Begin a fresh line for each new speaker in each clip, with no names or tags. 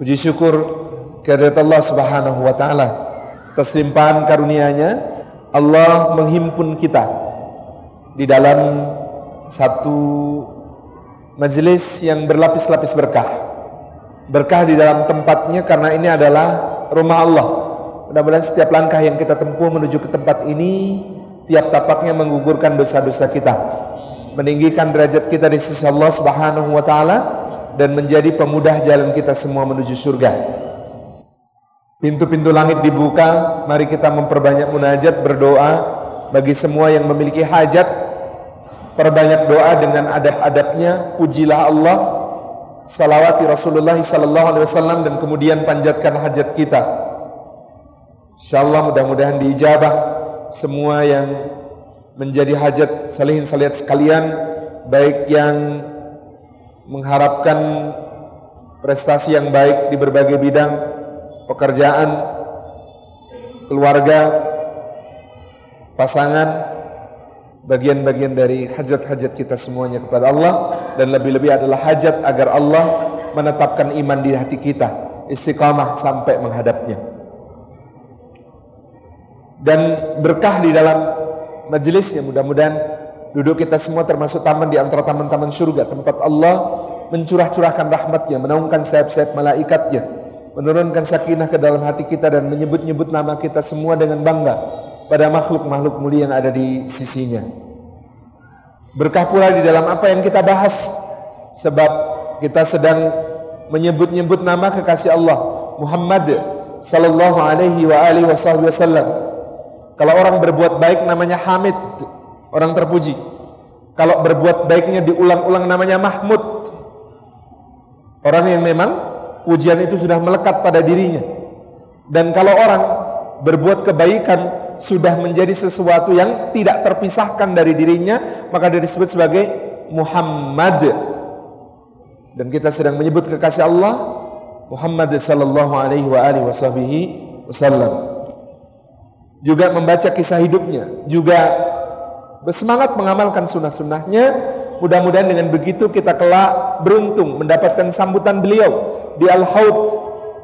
Puji syukur kehadirat Allah Subhanahu wa taala atas karunia-Nya Allah menghimpun kita di dalam satu majelis yang berlapis-lapis berkah. Berkah di dalam tempatnya karena ini adalah rumah Allah. Mudah-mudahan setiap langkah yang kita tempuh menuju ke tempat ini tiap tapaknya menggugurkan dosa-dosa kita, meninggikan derajat kita di sisi Allah Subhanahu wa taala dan menjadi pemudah jalan kita semua menuju surga. Pintu-pintu langit dibuka, mari kita memperbanyak munajat, berdoa bagi semua yang memiliki hajat. Perbanyak doa dengan adab-adabnya, pujilah Allah, salawati Rasulullah sallallahu alaihi wasallam dan kemudian panjatkan hajat kita. Insyaallah mudah-mudahan diijabah semua yang menjadi hajat salihin salihat sekalian baik yang mengharapkan prestasi yang baik di berbagai bidang pekerjaan, keluarga, pasangan, bagian-bagian dari hajat-hajat kita semuanya kepada Allah dan lebih-lebih adalah hajat agar Allah menetapkan iman di hati kita, istiqamah sampai menghadapnya. Dan berkah di dalam majelisnya mudah-mudahan Duduk kita semua termasuk taman di antara taman-taman surga tempat Allah mencurah-curahkan rahmatnya, menaungkan sayap-sayap malaikatnya, menurunkan sakinah ke dalam hati kita dan menyebut-nyebut nama kita semua dengan bangga pada makhluk-makhluk mulia yang ada di sisinya. Berkah pula di dalam apa yang kita bahas sebab kita sedang menyebut-nyebut nama kekasih Allah Muhammad sallallahu alaihi wa alihi wasallam. Kalau orang berbuat baik namanya Hamid, orang terpuji. Kalau berbuat baiknya diulang-ulang namanya Mahmud. Orang yang memang pujian itu sudah melekat pada dirinya. Dan kalau orang berbuat kebaikan sudah menjadi sesuatu yang tidak terpisahkan dari dirinya, maka dia disebut sebagai Muhammad. Dan kita sedang menyebut kekasih Allah Muhammad sallallahu alaihi wasallam. Juga membaca kisah hidupnya, juga bersemangat mengamalkan sunnah-sunnahnya. Mudah-mudahan dengan begitu kita kelak beruntung mendapatkan sambutan beliau di Al-Haud,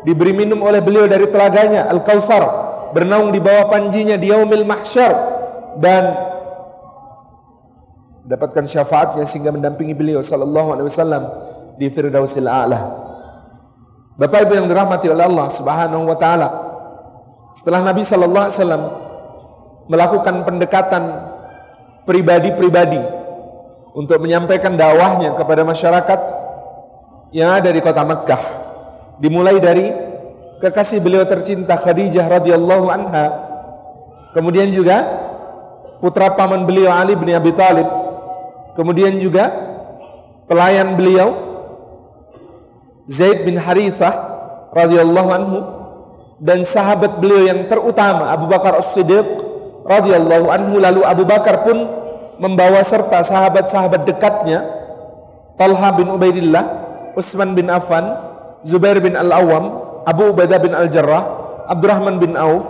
diberi minum oleh beliau dari telaganya Al-Kautsar, bernaung di bawah panjinya di Yaumil Mahsyar dan dapatkan syafaatnya sehingga mendampingi beliau sallallahu alaihi wasallam di Firdausil A'la. Bapak Ibu yang dirahmati oleh Allah Subhanahu wa taala. Setelah Nabi sallallahu alaihi wasallam melakukan pendekatan pribadi-pribadi untuk menyampaikan dakwahnya kepada masyarakat yang ada di kota Mekkah. Dimulai dari kekasih beliau tercinta Khadijah radhiyallahu anha. Kemudian juga putra paman beliau Ali bin Abi Thalib. Kemudian juga pelayan beliau Zaid bin Harithah radhiyallahu anhu dan sahabat beliau yang terutama Abu Bakar As-Siddiq radhiyallahu anhu lalu Abu Bakar pun membawa serta sahabat-sahabat dekatnya Talha bin Ubaidillah, Utsman bin Affan, Zubair bin Al-Awwam, Abu Ubaidah bin Al-Jarrah, Abdurrahman bin Auf.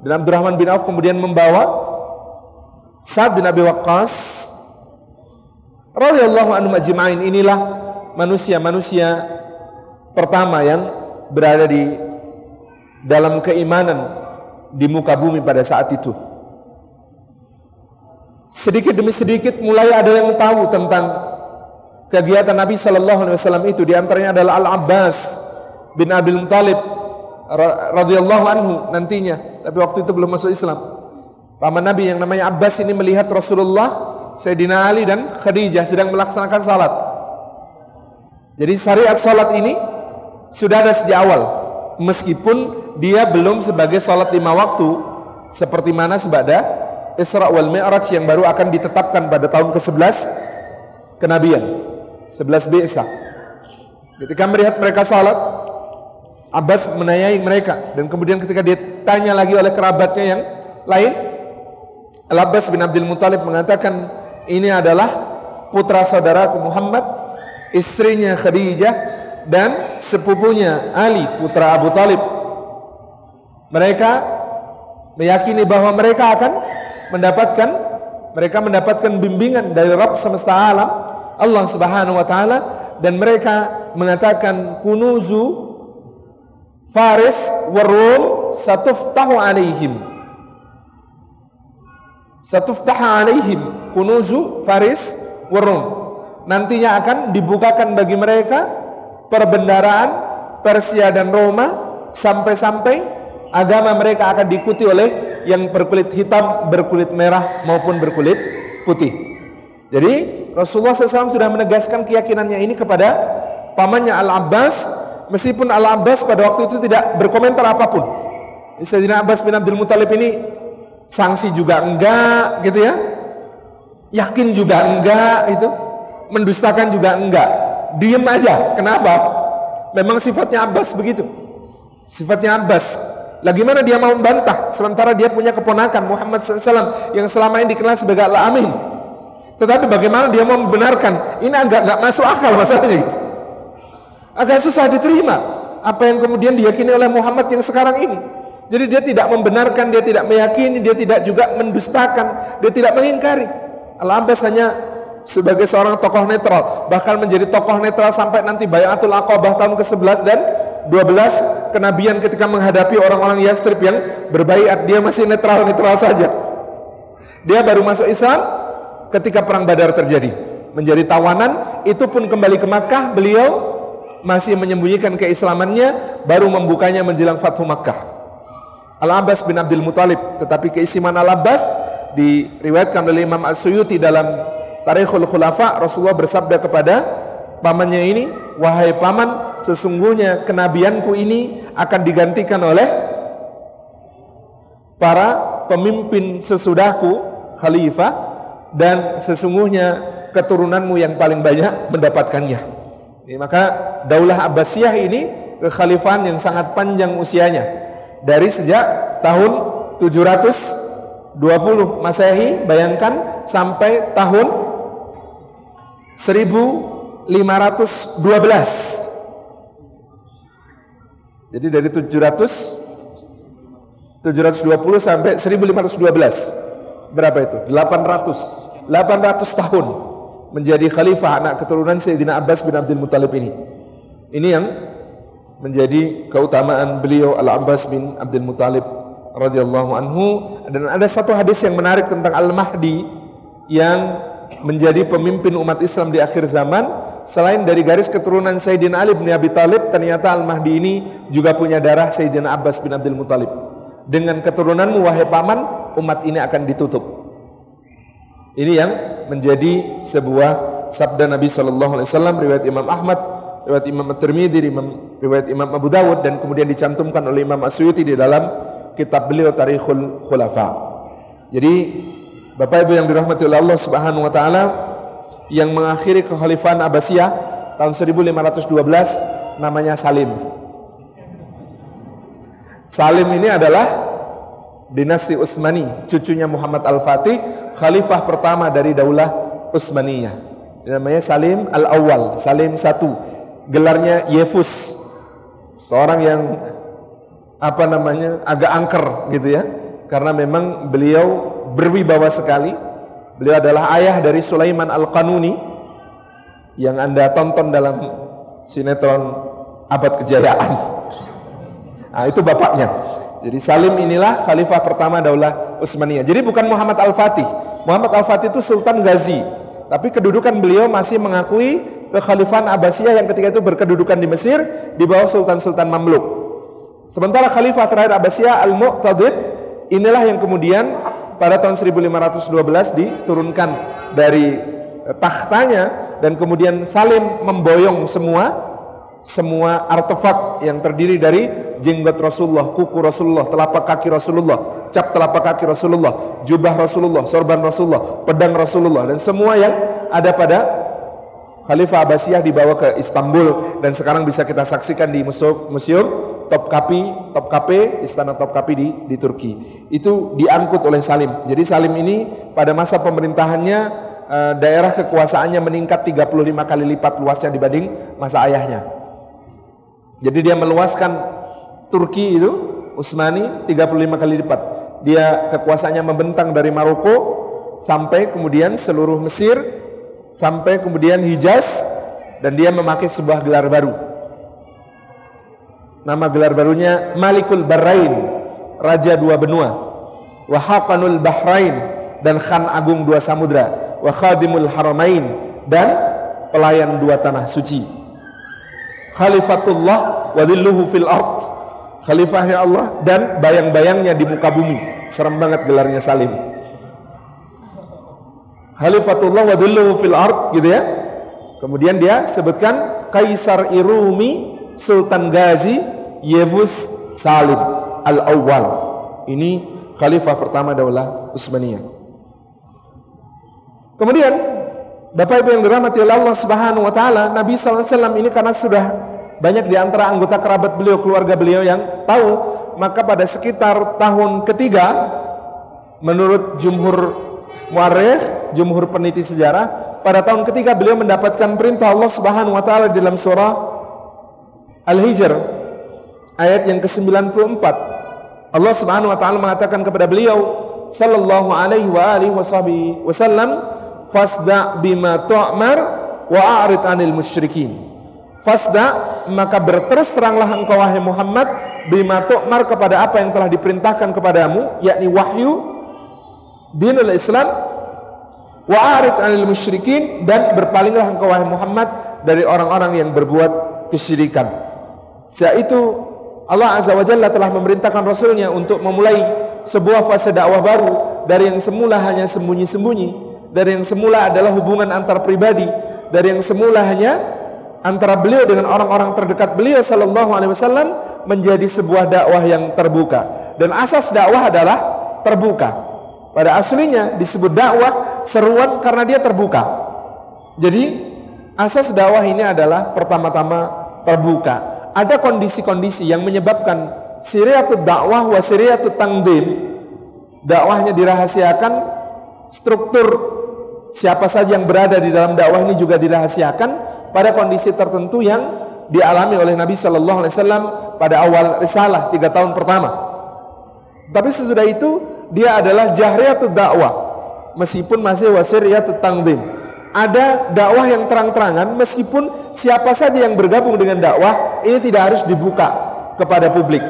Dan Abdurrahman bin Auf kemudian membawa Sa'ad bin Abi Waqqas. Radhiyallahu anhu majma'in inilah manusia-manusia pertama yang berada di dalam keimanan di muka bumi pada saat itu. Sedikit demi sedikit mulai ada yang tahu tentang kegiatan Nabi Shallallahu Alaihi Wasallam itu. Di antaranya adalah Al Abbas bin Abil Muthalib radhiyallahu anhu nantinya. Tapi waktu itu belum masuk Islam. Paman Nabi yang namanya Abbas ini melihat Rasulullah, Sayyidina Ali dan Khadijah sedang melaksanakan salat. Jadi syariat salat ini sudah ada sejak awal. Meskipun dia belum sebagai salat lima waktu seperti mana sebada Isra wal Mi'raj yang baru akan ditetapkan pada tahun ke-11 kenabian. 11 Bi'sa. Ketika melihat mereka salat Abbas menanyai mereka. Dan kemudian ketika ditanya lagi oleh kerabatnya yang lain Al-Abbas bin Abdul Muthalib mengatakan ini adalah putra saudaraku Muhammad istrinya Khadijah dan sepupunya Ali putra Abu Talib. Mereka meyakini bahwa mereka akan mendapatkan mereka mendapatkan bimbingan dari Rabb semesta alam Allah Subhanahu wa taala dan mereka mengatakan kunuzu Faris warum satuftahu alaihim. Satuftahu alaihim kunuzu Faris warum. Nantinya akan dibukakan bagi mereka perbendaraan Persia dan Roma sampai-sampai agama mereka akan diikuti oleh yang berkulit hitam, berkulit merah maupun berkulit putih. Jadi Rasulullah SAW sudah menegaskan keyakinannya ini kepada pamannya Al-Abbas meskipun Al-Abbas pada waktu itu tidak berkomentar apa pun. Sayyidina Abbas bin Abdul Muthalib ini sanksi juga enggak gitu ya. Yakin juga enggak itu. Mendustakan juga enggak. Diem aja. Kenapa? Memang sifatnya Abbas begitu. Sifatnya Abbas. Lagi mana dia mau membantah sementara dia punya keponakan Muhammad SAW yang selama ini dikenal sebagai Al-Amin. Tetapi bagaimana dia mau membenarkan? Ini agak nggak masuk akal masalahnya. Gitu agak susah diterima apa yang kemudian diyakini oleh Muhammad yang sekarang ini. Jadi dia tidak membenarkan, dia tidak meyakini, dia tidak juga mendustakan, dia tidak mengingkari. Al-Abbas hanya sebagai seorang tokoh netral, bahkan menjadi tokoh netral sampai nanti Bayatul Aqabah tahun ke-11 dan 12 kenabian ketika menghadapi orang-orang Yastrib yang berbaiat, dia masih netral-netral saja. Dia baru masuk Islam ketika perang Badar terjadi. Menjadi tawanan, itu pun kembali ke Makkah, beliau masih menyembunyikan keislamannya baru membukanya menjelang Fathu Makkah. Al-Abbas bin Abdul Muthalib tetapi keistimewaan Al-Abbas diriwayatkan oleh Imam As-Suyuti dalam Tarikhul Khulafa Rasulullah bersabda kepada pamannya ini wahai paman sesungguhnya kenabianku ini akan digantikan oleh para pemimpin sesudahku khalifah dan sesungguhnya keturunanmu yang paling banyak mendapatkannya. Ini maka Daulah Abbasiyah ini kekhalifahan yang sangat panjang usianya. Dari sejak tahun 720 Masehi, bayangkan sampai tahun 1512. Jadi dari 700 720 sampai 1512. Berapa itu? 800. 800 tahun menjadi khalifah anak keturunan Sayyidina Abbas bin Abdul Muthalib ini. Ini yang menjadi keutamaan beliau Al-Abbas bin Abdul Muthalib radhiyallahu anhu dan ada satu hadis yang menarik tentang Al-Mahdi yang menjadi pemimpin umat Islam di akhir zaman selain dari garis keturunan Sayyidina Ali bin Abi Thalib ternyata Al-Mahdi ini juga punya darah Sayyidina Abbas bin Abdul Muthalib dengan keturunanmu wahai paman umat ini akan ditutup ini yang menjadi sebuah sabda Nabi Shallallahu Alaihi Wasallam riwayat Imam Ahmad, riwayat Imam At-Tirmidzi, riwayat Imam Abu Dawud dan kemudian dicantumkan oleh Imam Asyuti di dalam kitab beliau Tarikhul Khulafa. Jadi Bapak Ibu yang dirahmati oleh Allah Subhanahu wa taala yang mengakhiri kekhalifahan Abbasiyah tahun 1512 namanya Salim. Salim ini adalah dinasti Utsmani, cucunya Muhammad Al-Fatih, khalifah pertama dari Daulah Utsmaniyah. Namanya Salim Al-Awwal, Salim satu. Gelarnya Yefus. Seorang yang apa namanya? agak angker gitu ya. Karena memang beliau berwibawa sekali. Beliau adalah ayah dari Sulaiman Al-Qanuni yang Anda tonton dalam sinetron Abad Kejayaan. Nah, itu bapaknya. Jadi Salim inilah khalifah pertama Daulah Utsmaniyah. Jadi bukan Muhammad Al-Fatih. Muhammad Al-Fatih itu Sultan Ghazi. Tapi kedudukan beliau masih mengakui kekhalifahan Abbasiyah yang ketika itu berkedudukan di Mesir di bawah Sultan-Sultan Mamluk. Sementara khalifah terakhir Abbasiyah Al-Mu'tadid inilah yang kemudian pada tahun 1512 diturunkan dari tahtanya dan kemudian Salim memboyong semua semua artefak yang terdiri dari jenggot Rasulullah, kuku Rasulullah, telapak kaki Rasulullah, cap telapak kaki Rasulullah, jubah Rasulullah, sorban Rasulullah, pedang Rasulullah dan semua yang ada pada Khalifah Abbasiyah dibawa ke Istanbul dan sekarang bisa kita saksikan di museum, museum Topkapi, Topkapi, Istana Topkapi di di Turki. Itu diangkut oleh Salim. Jadi Salim ini pada masa pemerintahannya eh, daerah kekuasaannya meningkat 35 kali lipat luasnya dibanding masa ayahnya. Jadi dia meluaskan Turki itu Utsmani 35 kali lipat. Dia kekuasaannya membentang dari Maroko sampai kemudian seluruh Mesir sampai kemudian Hijaz dan dia memakai sebuah gelar baru. Nama gelar barunya Malikul Barrain, Raja dua benua. Wa Haqanul Bahrain dan Khan Agung dua samudra. Wa Khadimul Haramain dan pelayan dua tanah suci. Khalifatullah wa fil ard. Khalifahnya Allah dan bayang-bayangnya di muka bumi. Serem banget gelarnya Salim. Khalifatullah wa fil ard gitu ya. Kemudian dia sebutkan Kaisar Irumi Sultan Ghazi Yevus Salim Al-Awwal. Ini khalifah pertama Daulah Utsmaniyah. Kemudian Bapak Ibu yang dirahmati Allah Subhanahu wa taala, Nabi SAW ini karena sudah banyak di antara anggota kerabat beliau, keluarga beliau yang tahu, maka pada sekitar tahun ketiga menurut jumhur muarikh, jumhur peneliti sejarah, pada tahun ketiga beliau mendapatkan perintah Allah Subhanahu wa taala dalam surah Al-Hijr ayat yang ke-94. Allah Subhanahu wa taala mengatakan kepada beliau sallallahu alaihi wa alihi wasallam fasda bima tu'mar wa a'rid 'anil musyrikin. Fasda maka berterus teranglah engkau wahai Muhammad bima tu'mar kepada apa yang telah diperintahkan kepadamu yakni wahyu dinul Islam wa a'rid 'anil musyrikin dan berpalinglah engkau wahai Muhammad dari orang-orang yang berbuat kesyirikan Saat itu Allah Azza wa Jalla telah memerintahkan Rasulnya untuk memulai sebuah fase dakwah baru dari yang semula hanya sembunyi-sembunyi, dari yang semula adalah hubungan antar pribadi, dari yang semula hanya antara beliau dengan orang-orang terdekat beliau sallallahu alaihi wasallam menjadi sebuah dakwah yang terbuka. Dan asas dakwah adalah terbuka. Pada aslinya disebut dakwah seruan karena dia terbuka. Jadi asas dakwah ini adalah pertama-tama terbuka ada kondisi-kondisi yang menyebabkan siriatul dakwah wa siriatul tangdim dakwahnya dirahasiakan struktur siapa saja yang berada di dalam dakwah ini juga dirahasiakan pada kondisi tertentu yang dialami oleh Nabi Shallallahu Alaihi Wasallam pada awal risalah tiga tahun pertama. Tapi sesudah itu dia adalah jahriyatul dakwah meskipun masih wasiriyatul tangdim ada dakwah yang terang-terangan meskipun siapa saja yang bergabung dengan dakwah ini tidak harus dibuka kepada publik.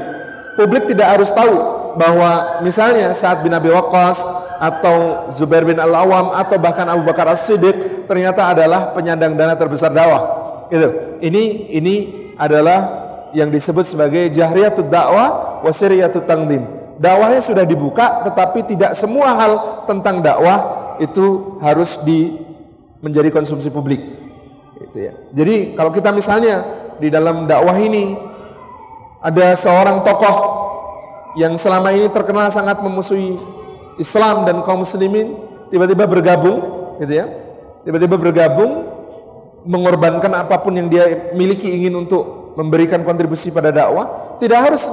Publik tidak harus tahu bahwa misalnya saat bin Abi Waqqas atau Zubair bin Al-Awam atau bahkan Abu Bakar As-Siddiq ternyata adalah penyandang dana terbesar dakwah. Itu. Ini ini adalah yang disebut sebagai jahriyatul dakwah wasiriyatul tangdim. Dakwahnya sudah dibuka tetapi tidak semua hal tentang dakwah itu harus di menjadi konsumsi publik. Itu ya. Jadi kalau kita misalnya di dalam dakwah ini ada seorang tokoh yang selama ini terkenal sangat memusuhi Islam dan kaum muslimin tiba-tiba bergabung gitu ya. Tiba-tiba bergabung mengorbankan apa pun yang dia miliki ingin untuk memberikan kontribusi pada dakwah, tidak harus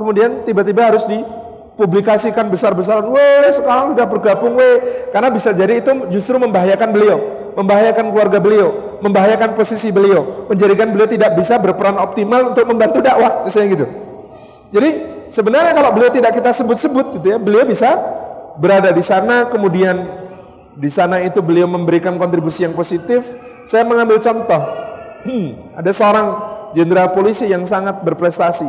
kemudian tiba-tiba harus dipublikasikan besar-besaran, weh sekarang sudah bergabung weh, karena bisa jadi itu justru membahayakan beliau membahayakan keluarga beliau, membahayakan posisi beliau, menjadikan beliau tidak bisa berperan optimal untuk membantu dakwah, misalnya gitu. Jadi sebenarnya kalau beliau tidak kita sebut-sebut gitu ya, beliau bisa berada di sana kemudian di sana itu beliau memberikan kontribusi yang positif. Saya mengambil contoh, hmm, ada seorang jenderal polisi yang sangat berprestasi,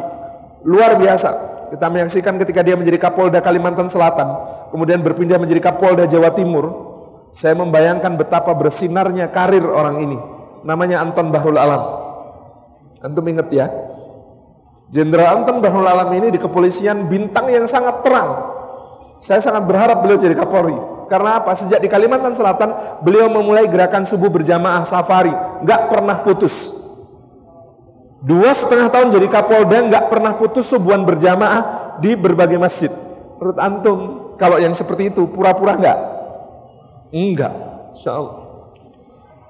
luar biasa. Kita menyaksikan ketika dia menjadi Kapolda Kalimantan Selatan, kemudian berpindah menjadi Kapolda Jawa Timur, saya membayangkan betapa bersinarnya karir orang ini. Namanya Anton Bahrul Alam. Antum ingat ya? Jenderal Anton Bahrul Alam ini di kepolisian bintang yang sangat terang. Saya sangat berharap beliau jadi Kapolri. Karena apa? Sejak di Kalimantan Selatan, beliau memulai gerakan subuh berjamaah safari. Gak pernah putus. Dua setengah tahun jadi Kapolda, gak pernah putus subuhan berjamaah di berbagai masjid. Menurut Antum, kalau yang seperti itu, pura-pura gak? Enggak, insya Allah.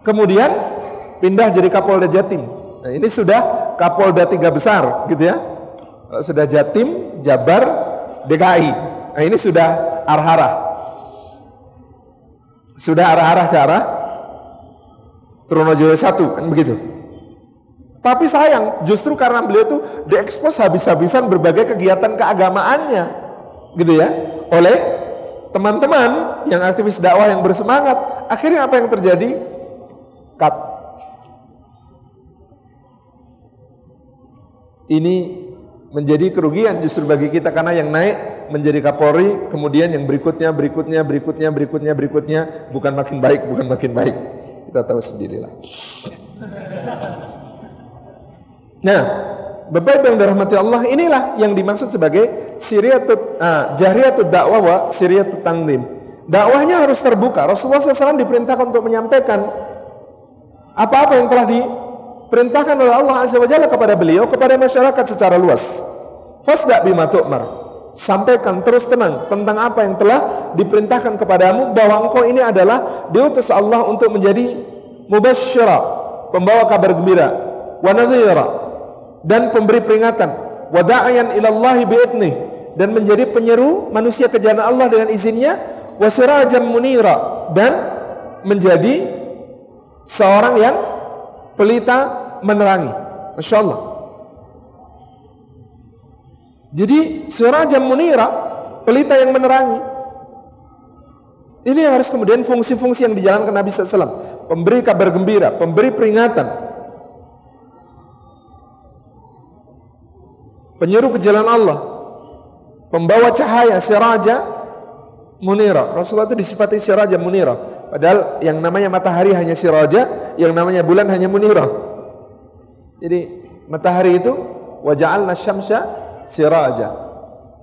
Kemudian pindah jadi Kapolda Jatim. Nah, ini sudah Kapolda tiga besar, gitu ya. Sudah Jatim, Jabar, DKI. Nah, ini sudah arah-arah. Sudah arah-arah ke arah Trunojoyo satu, kan begitu. Tapi sayang, justru karena beliau itu diekspos habis-habisan berbagai kegiatan keagamaannya, gitu ya, oleh teman-teman yang aktivis dakwah yang bersemangat, akhirnya apa yang terjadi? Cut. Ini menjadi kerugian justru bagi kita karena yang naik menjadi Kapolri, kemudian yang berikutnya, berikutnya, berikutnya, berikutnya, berikutnya bukan makin baik, bukan makin baik. Kita tahu sendirilah. Nah, Ibu yang dirahmati Allah, inilah yang dimaksud sebagai siriyatut uh, jahriyatut dakwah wa siriyatut tangdim. Dakwahnya harus terbuka. Rasulullah SAW diperintahkan untuk menyampaikan apa-apa yang telah diperintahkan oleh Allah Azza wa Jalla kepada beliau kepada masyarakat secara luas. Fasda bima tu'mar. Sampaikan terus tenang tentang apa yang telah diperintahkan kepadamu bahwa engkau ini adalah diutus Allah untuk menjadi mubasysyira, pembawa kabar gembira, wa dan pemberi peringatan, wa da'iyan ila Allah bi'idnih dan menjadi penyeru manusia ke jalan Allah dengan izinnya, wa munira dan menjadi seorang yang pelita menerangi. Masya Allah. Jadi sirajan munira, pelita yang menerangi. Ini yang harus kemudian fungsi-fungsi yang dijalankan Nabi SAW. Pemberi kabar gembira, pemberi peringatan. Penyeru ke jalan Allah. Pembawa cahaya, siraja, munira. Rasulullah itu disifati siraja munira. Padahal yang namanya matahari hanya siraja, yang namanya bulan hanya munira. Jadi matahari itu waja'alna syamsa siraja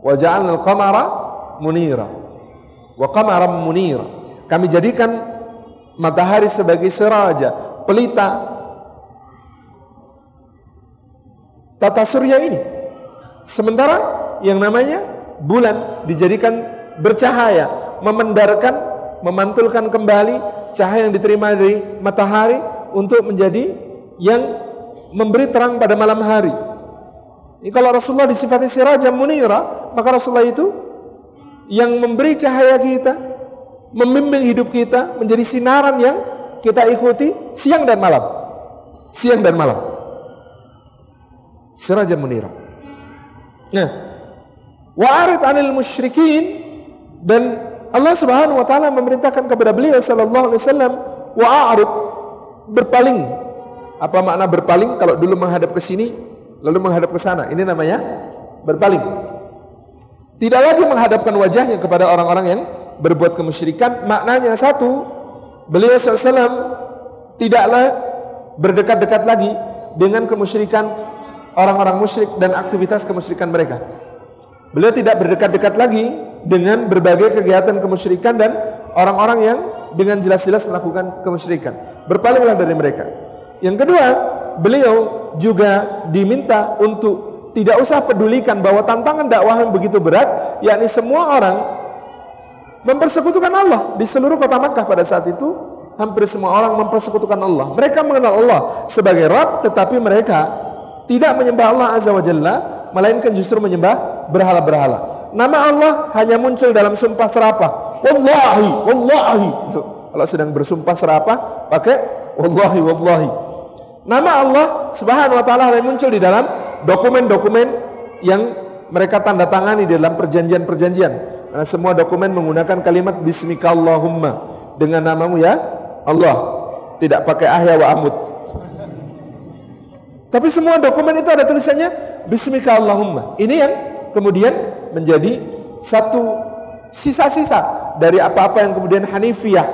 waja'alna al-qamara munira wa qamaran munira. Kami jadikan matahari sebagai siraja, pelita tata surya ini. Sementara yang namanya bulan dijadikan bercahaya, memendarkan, memantulkan kembali cahaya yang diterima dari matahari untuk menjadi yang memberi terang pada malam hari. Ini kalau Rasulullah disifati siraja munira, maka Rasulullah itu yang memberi cahaya kita, membimbing hidup kita menjadi sinaran yang kita ikuti siang dan malam. Siang dan malam. Siraja munira. Nah, wa'arid anil musyrikin dan Allah Subhanahu wa taala memerintahkan kepada beliau sallallahu alaihi wasallam wa'arid berpaling. Apa makna berpaling? Kalau dulu menghadap ke sini, lalu menghadap ke sana. Ini namanya berpaling. Tidak lagi menghadapkan wajahnya kepada orang-orang yang berbuat kemusyrikan. Maknanya satu, beliau SAW tidaklah berdekat-dekat lagi dengan kemusyrikan orang-orang musyrik dan aktivitas kemusyrikan mereka. Beliau tidak berdekat-dekat lagi dengan berbagai kegiatan kemusyrikan dan orang-orang yang dengan jelas-jelas melakukan kemusyrikan. Berpalinglah dari mereka. Yang kedua, beliau juga diminta untuk tidak usah pedulikan bahwa tantangan dakwah yang begitu berat, yakni semua orang mempersekutukan Allah di seluruh kota Makkah pada saat itu hampir semua orang mempersekutukan Allah. Mereka mengenal Allah sebagai Rabb tetapi mereka tidak menyembah Allah Azza wa Jalla melainkan justru menyembah berhala-berhala. Nama Allah hanya muncul dalam sumpah serapah. Wallahi, wallahi. Kalau sedang bersumpah serapah pakai wallahi, wallahi. Nama Allah Subhanahu wa taala hanya muncul di dalam dokumen-dokumen yang mereka tanda tangani di dalam perjanjian-perjanjian. Karena semua dokumen menggunakan kalimat bismikallahumma dengan namamu ya Allah. Tidak pakai ahya wa amut. Tapi semua dokumen itu ada tulisannya bismikallahumma. Ini yang kemudian menjadi satu sisa-sisa dari apa-apa yang kemudian Hanifiyah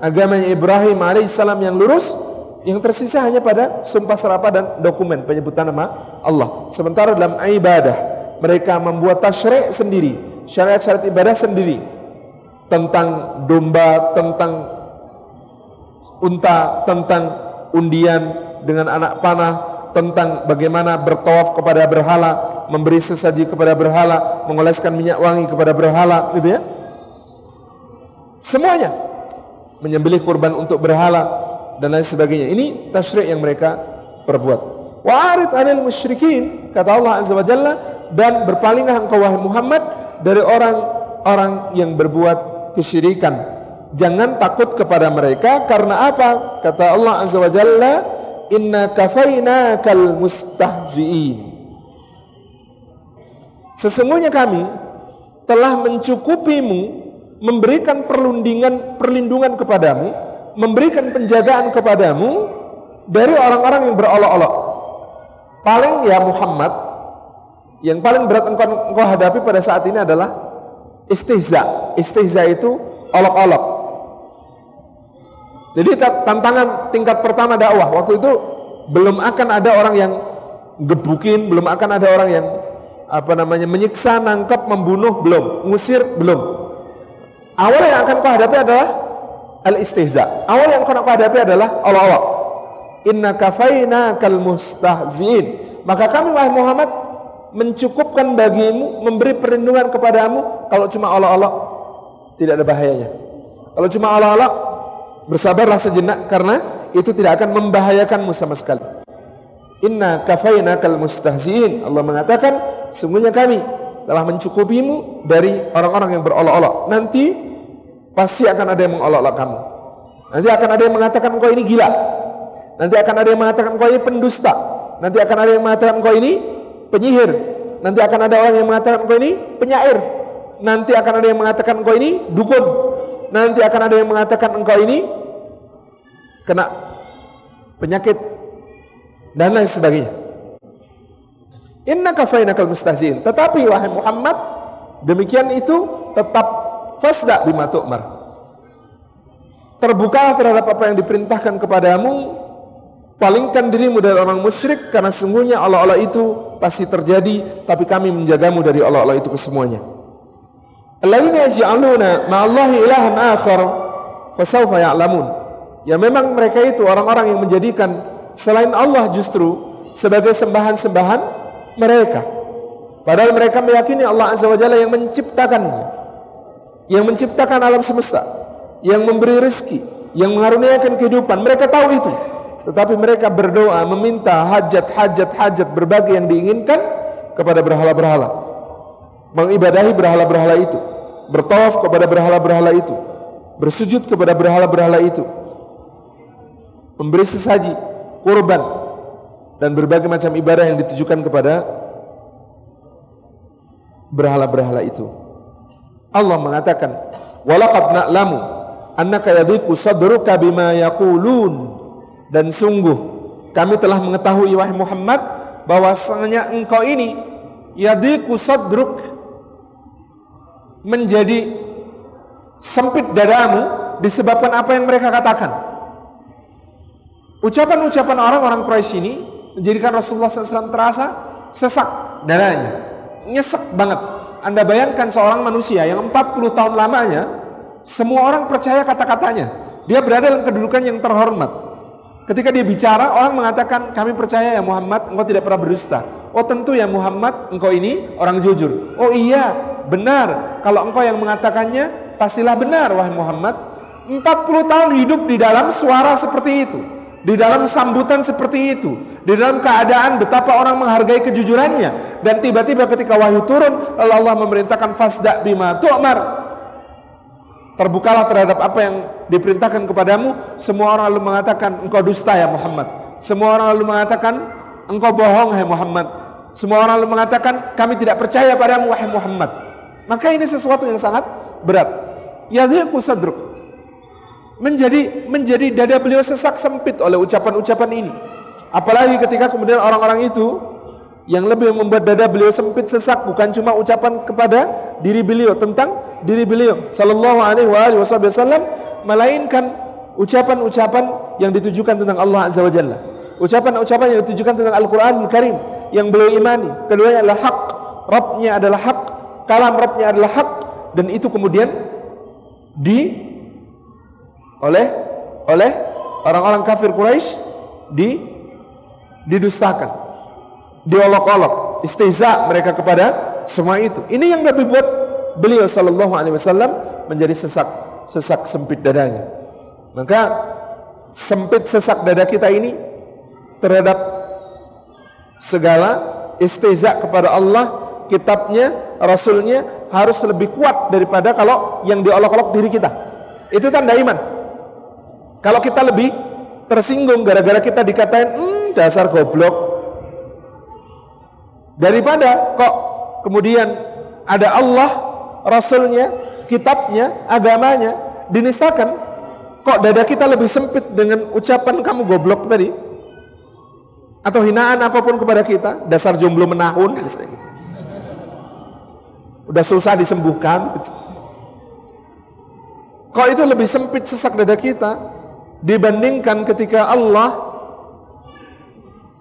agamanya Ibrahim alaihissalam yang lurus yang tersisa hanya pada sumpah serapah dan dokumen penyebutan nama Allah. Sementara dalam ibadah mereka membuat tasyrik sendiri, syariat-syariat ibadah sendiri tentang domba, tentang unta, tentang undian dengan anak panah, tentang bagaimana bertawaf kepada berhala, memberi sesaji kepada berhala, mengoleskan minyak wangi kepada berhala, gitu ya. Semuanya menyembelih kurban untuk berhala dan lain sebagainya. Ini tasyrik yang mereka perbuat. Wa'arid anil musyrikin kata Allah Azza wa Jalla dan berpalinglah engkau wahai Muhammad dari orang-orang yang berbuat kesyirikan. Jangan takut kepada mereka karena apa? Kata Allah Azza wa Jalla, "Inna kafainakal mustahzi'in." Sesungguhnya kami telah mencukupimu memberikan perlindungan perlindungan kepadamu, memberikan penjagaan kepadamu dari orang-orang yang berolok-olok. Paling ya Muhammad Yang paling berat engkau, engkau hadapi pada saat ini adalah istihza. Istihza itu olok-olok. Jadi tantangan tingkat pertama dakwah waktu itu belum akan ada orang yang gebukin, belum akan ada orang yang apa namanya menyiksa, nangkap, membunuh, belum, ngusir, belum. Awal yang akan kau hadapi adalah al-istihza. Awal yang akan kau hadapi adalah olok-olok. Inna kafaina kal mustahzin. Maka kami wahai Muhammad mencukupkan bagimu memberi perlindungan kepadamu kalau cuma Allah-Allah tidak ada bahayanya. Kalau cuma Allah-Allah bersabarlah sejenak karena itu tidak akan membahayakanmu sama sekali. Inna kafaina kal mustahziin. Allah mengatakan sungguhnya kami telah mencukupimu dari orang-orang yang berolok-olok. Nanti pasti akan ada yang mengolok-olok kamu. Nanti akan ada yang mengatakan engkau ini gila. Nanti akan ada yang mengatakan engkau ini pendusta. Nanti akan ada yang mengatakan engkau ini penyihir. Nanti akan ada orang yang mengatakan engkau ini penyair. Nanti akan ada yang mengatakan engkau ini dukun. Nanti akan ada yang mengatakan engkau ini kena penyakit dan lain sebagainya. Inna kafainakal mustahzin. Tetapi wahai Muhammad, demikian itu tetap fasda bima tu'mar. Terbuka terhadap apa yang diperintahkan kepadamu Palingkan dirimu dari orang musyrik karena sungguhnya Allah-Allah itu pasti terjadi tapi kami menjagamu dari Allah-Allah itu kesemuanya. Allaina yaj'aluna ma'allahi ilahan akhar fasawfa ya'lamun. Ya memang mereka itu orang-orang yang menjadikan selain Allah justru sebagai sembahan-sembahan mereka. Padahal mereka meyakini Allah Azza wa Jalla yang menciptakannya. Yang menciptakan alam semesta, yang memberi rezeki, yang mengaruniakan kehidupan. Mereka tahu itu. Tetapi mereka berdoa meminta hajat-hajat hajat berbagai yang diinginkan kepada berhala-berhala. Mengibadahi berhala-berhala itu, bertawaf kepada berhala-berhala itu, bersujud kepada berhala-berhala itu, memberi sesaji, kurban dan berbagai macam ibadah yang ditujukan kepada berhala-berhala itu. Allah mengatakan, "Walaqad na'lamu annaka yadhiqu sadruka bima yaqulun." Dan sungguh kami telah mengetahui wahai Muhammad bahwasanya engkau ini yadiku sadruk menjadi sempit dadamu disebabkan apa yang mereka katakan. Ucapan-ucapan orang-orang Quraisy ini menjadikan Rasulullah SAW terasa sesak dadanya, nyesek banget. Anda bayangkan seorang manusia yang 40 tahun lamanya semua orang percaya kata-katanya. Dia berada dalam kedudukan yang terhormat. Ketika dia bicara, orang mengatakan, kami percaya ya Muhammad, engkau tidak pernah berdusta. Oh tentu ya Muhammad, engkau ini orang jujur. Oh iya, benar. Kalau engkau yang mengatakannya, pastilah benar wahai Muhammad. 40 tahun hidup di dalam suara seperti itu. Di dalam sambutan seperti itu. Di dalam keadaan betapa orang menghargai kejujurannya. Dan tiba-tiba ketika wahyu turun, Allah memerintahkan fasda bima tu'mar terbukalah terhadap apa yang diperintahkan kepadamu. Semua orang lalu mengatakan engkau dusta ya Muhammad. Semua orang lalu mengatakan engkau bohong hai Muhammad. Semua orang lalu mengatakan kami tidak percaya padamu wahai Muhammad. Maka ini sesuatu yang sangat berat. Yadhiqu sadruk. Menjadi menjadi dada beliau sesak sempit oleh ucapan-ucapan ini. Apalagi ketika kemudian orang-orang itu yang lebih membuat dada beliau sempit sesak bukan cuma ucapan kepada diri beliau tentang diri beliau sallallahu alaihi wasallam melainkan ucapan-ucapan yang ditujukan tentang Allah azza wa jalla. Ucapan-ucapan yang ditujukan tentang Al-Qur'an Al-Karim yang beliau imani. Keduanya adalah hak, Rabbnya adalah hak, kalam Rabbnya adalah hak dan itu kemudian di oleh oleh orang-orang kafir Quraisy di didustakan, diolok-olok, istihza mereka kepada semua itu. Ini yang lebih buat beliau sallallahu alaihi wasallam menjadi sesak sesak sempit dadanya. Maka sempit sesak dada kita ini terhadap segala istiza kepada Allah, kitabnya, rasulnya harus lebih kuat daripada kalau yang diolok-olok diri kita. Itu tanda iman. Kalau kita lebih tersinggung gara-gara kita dikatain, hmm, dasar goblok. Daripada kok kemudian ada Allah rasulnya, kitabnya, agamanya dinistakan, kok dada kita lebih sempit dengan ucapan kamu goblok tadi? Atau hinaan apa pun kepada kita, dasar jomblo menahun, misalnya gitu. Udah susah disembuhkan. Kok itu lebih sempit sesak dada kita dibandingkan ketika Allah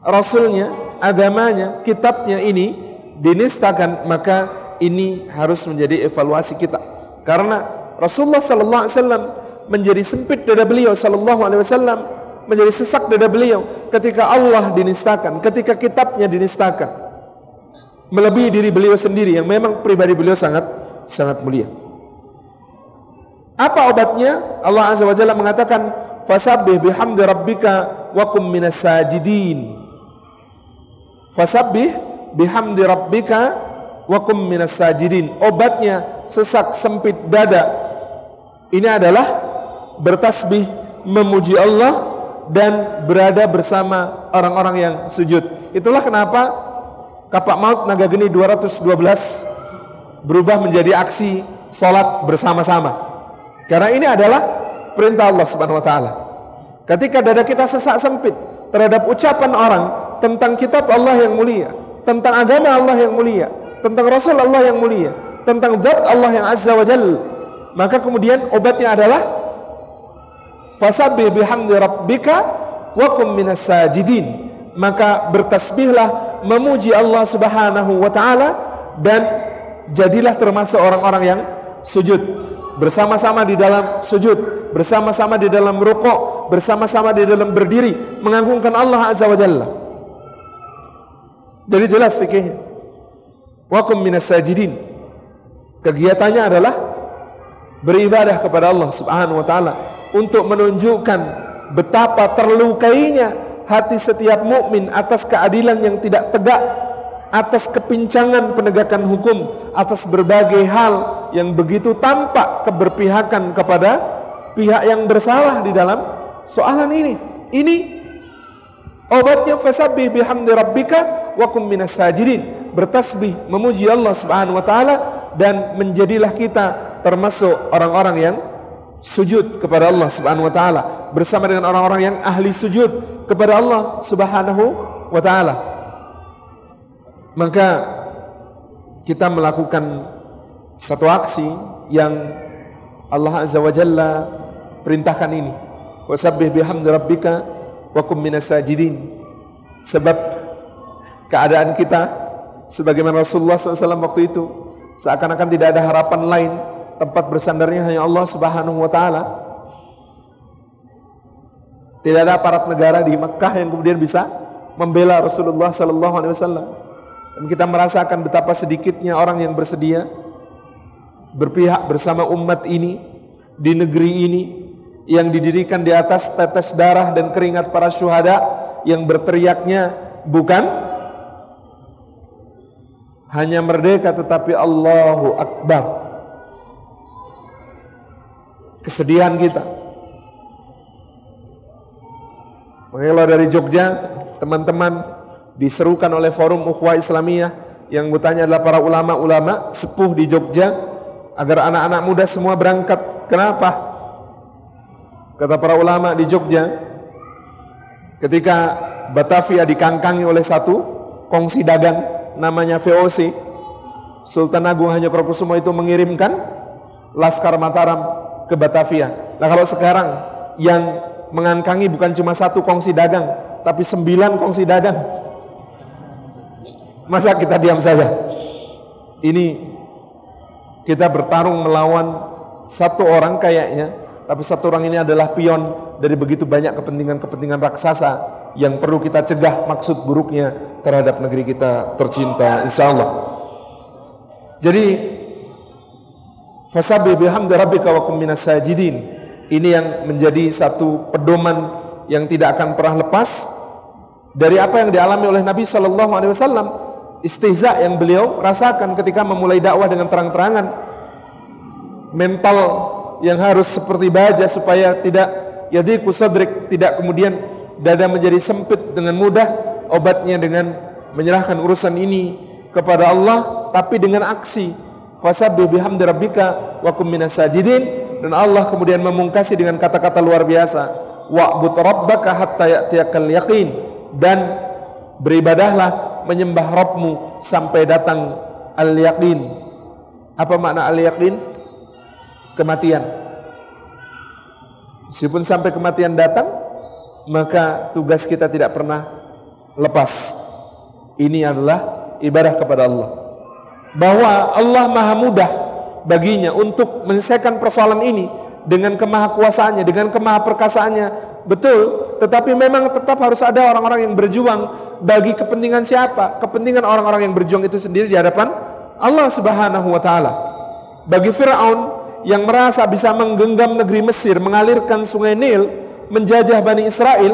Rasulnya, agamanya, kitabnya ini dinistakan maka ini harus menjadi evaluasi kita. Karena Rasulullah sallallahu alaihi wasallam menjadi sempit dada beliau sallallahu alaihi wasallam menjadi sesak dada beliau ketika Allah dinistakan ketika kitabnya dinistakan. Melebihi diri beliau sendiri yang memang pribadi beliau sangat sangat mulia. Apa obatnya? Allah azza wa jalla mengatakan fasabbih bihamdi rabbika wa kum minas sajidin. Fasabbih bihamdi rabbika wa kum minas sajidin. Obatnya sesak sempit dada. Ini adalah bertasbih memuji Allah dan berada bersama orang-orang yang sujud. Itulah kenapa kapak maut naga geni 212 berubah menjadi aksi salat bersama-sama. Karena ini adalah perintah Allah Subhanahu wa taala. Ketika dada kita sesak sempit terhadap ucapan orang tentang kitab Allah yang mulia, tentang agama Allah yang mulia, tentang Rasul Allah yang mulia, tentang zat Allah yang azza wa jal. Maka kemudian obatnya adalah fasabbih bihamdi rabbika wa kum minas sajidin. Maka bertasbihlah memuji Allah Subhanahu wa taala dan jadilah termasuk orang-orang yang sujud bersama-sama di dalam sujud, bersama-sama di dalam rukuk, bersama-sama di dalam berdiri mengagungkan Allah Azza wa Jalla. Jadi jelas fikihnya. Wakum minas sajidin. Kegiatannya adalah beribadah kepada Allah Subhanahu wa taala untuk menunjukkan betapa terlukainya hati setiap mukmin atas keadilan yang tidak tegak, atas kepincangan penegakan hukum, atas berbagai hal yang begitu tampak keberpihakan kepada pihak yang bersalah di dalam soalan ini. Ini obatnya fasabbih bihamdi rabbika wa kum minas sajidin bertasbih memuji Allah Subhanahu wa taala dan menjadilah kita termasuk orang-orang yang sujud kepada Allah Subhanahu wa taala bersama dengan orang-orang yang ahli sujud kepada Allah Subhanahu wa taala. Maka kita melakukan satu aksi yang Allah Azza wa Jalla perintahkan ini. Wasabbih bihamdi rabbika wa kum minas sajidin. Sebab keadaan kita sebagaimana Rasulullah SAW waktu itu seakan-akan tidak ada harapan lain tempat bersandarnya hanya Allah Subhanahu wa taala. Tidak ada aparat negara di Mekah yang kemudian bisa membela Rasulullah wasallam. Dan kita merasakan betapa sedikitnya orang yang bersedia berpihak bersama umat ini di negeri ini yang didirikan di atas tetes darah dan keringat para syuhada yang berteriaknya bukan hanya merdeka tetapi Allahu Akbar. Kesedihan kita. Mengelola dari Jogja, teman-teman diserukan oleh Forum Ukhuwah Islamiyah yang bertanya adalah para ulama-ulama sepuh di Jogja agar anak-anak muda semua berangkat. Kenapa? Kata para ulama di Jogja, ketika Batavia dikangkangi oleh satu kongsi dagang namanya VOC Sultan Agung Hanyokrokusumo itu mengirimkan Laskar Mataram ke Batavia. Nah kalau sekarang yang mengangkangi bukan cuma satu kongsi dagang, tapi sembilan kongsi dagang. Masa kita diam saja? Ini kita bertarung melawan satu orang kayaknya, tapi satu orang ini adalah pion dari begitu banyak kepentingan-kepentingan raksasa yang perlu kita cegah maksud buruknya terhadap negeri kita tercinta insya Allah. Jadi fasabi bihamdi rabbika wa minas ini yang menjadi satu pedoman yang tidak akan pernah lepas dari apa yang dialami oleh Nabi Shallallahu Alaihi Wasallam istihza yang beliau rasakan ketika memulai dakwah dengan terang-terangan. Mental yang harus seperti baja supaya tidak Jadi sadrik tidak kemudian dada menjadi sempit dengan mudah obatnya dengan menyerahkan urusan ini kepada Allah tapi dengan aksi. Fasabbih bihamdi rabbika wa kum sajidin. Dan Allah kemudian memungkasi dengan kata-kata luar biasa wa'bud rabbaka hatta ya'tiyakal yaqin. Dan beribadahlah menyembah Rabbmu sampai datang al-yaqin. Apa makna al-yaqin? Kematian. Meskipun sampai kematian datang, maka tugas kita tidak pernah lepas. Ini adalah ibadah kepada Allah. Bahwa Allah maha mudah baginya untuk menyelesaikan persoalan ini dengan kemahakuasaannya, dengan kemahaperkasaannya. Betul, tetapi memang tetap harus ada orang-orang yang berjuang bagi kepentingan siapa? Kepentingan orang-orang yang berjuang itu sendiri di hadapan Allah Subhanahu wa taala. Bagi Firaun yang merasa bisa menggenggam negeri Mesir, mengalirkan sungai Nil, menjajah Bani Israel,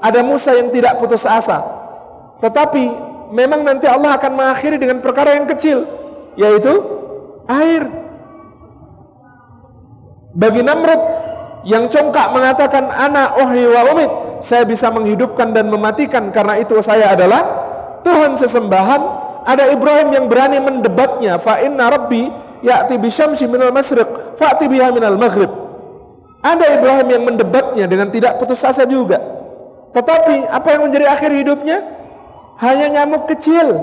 ada Musa yang tidak putus asa. Tetapi memang nanti Allah akan mengakhiri dengan perkara yang kecil, yaitu air. Bagi Namrud yang congkak mengatakan anak ohhi wa umid, saya bisa menghidupkan dan mematikan karena itu saya adalah Tuhan sesembahan ada Ibrahim yang berani mendebatnya fa inna rabbi ya'ti bisyamsi minal masriq fa'ti biha minal maghrib. Ada Ibrahim yang mendebatnya dengan tidak putus asa juga. Tetapi apa yang menjadi akhir hidupnya? Hanya nyamuk kecil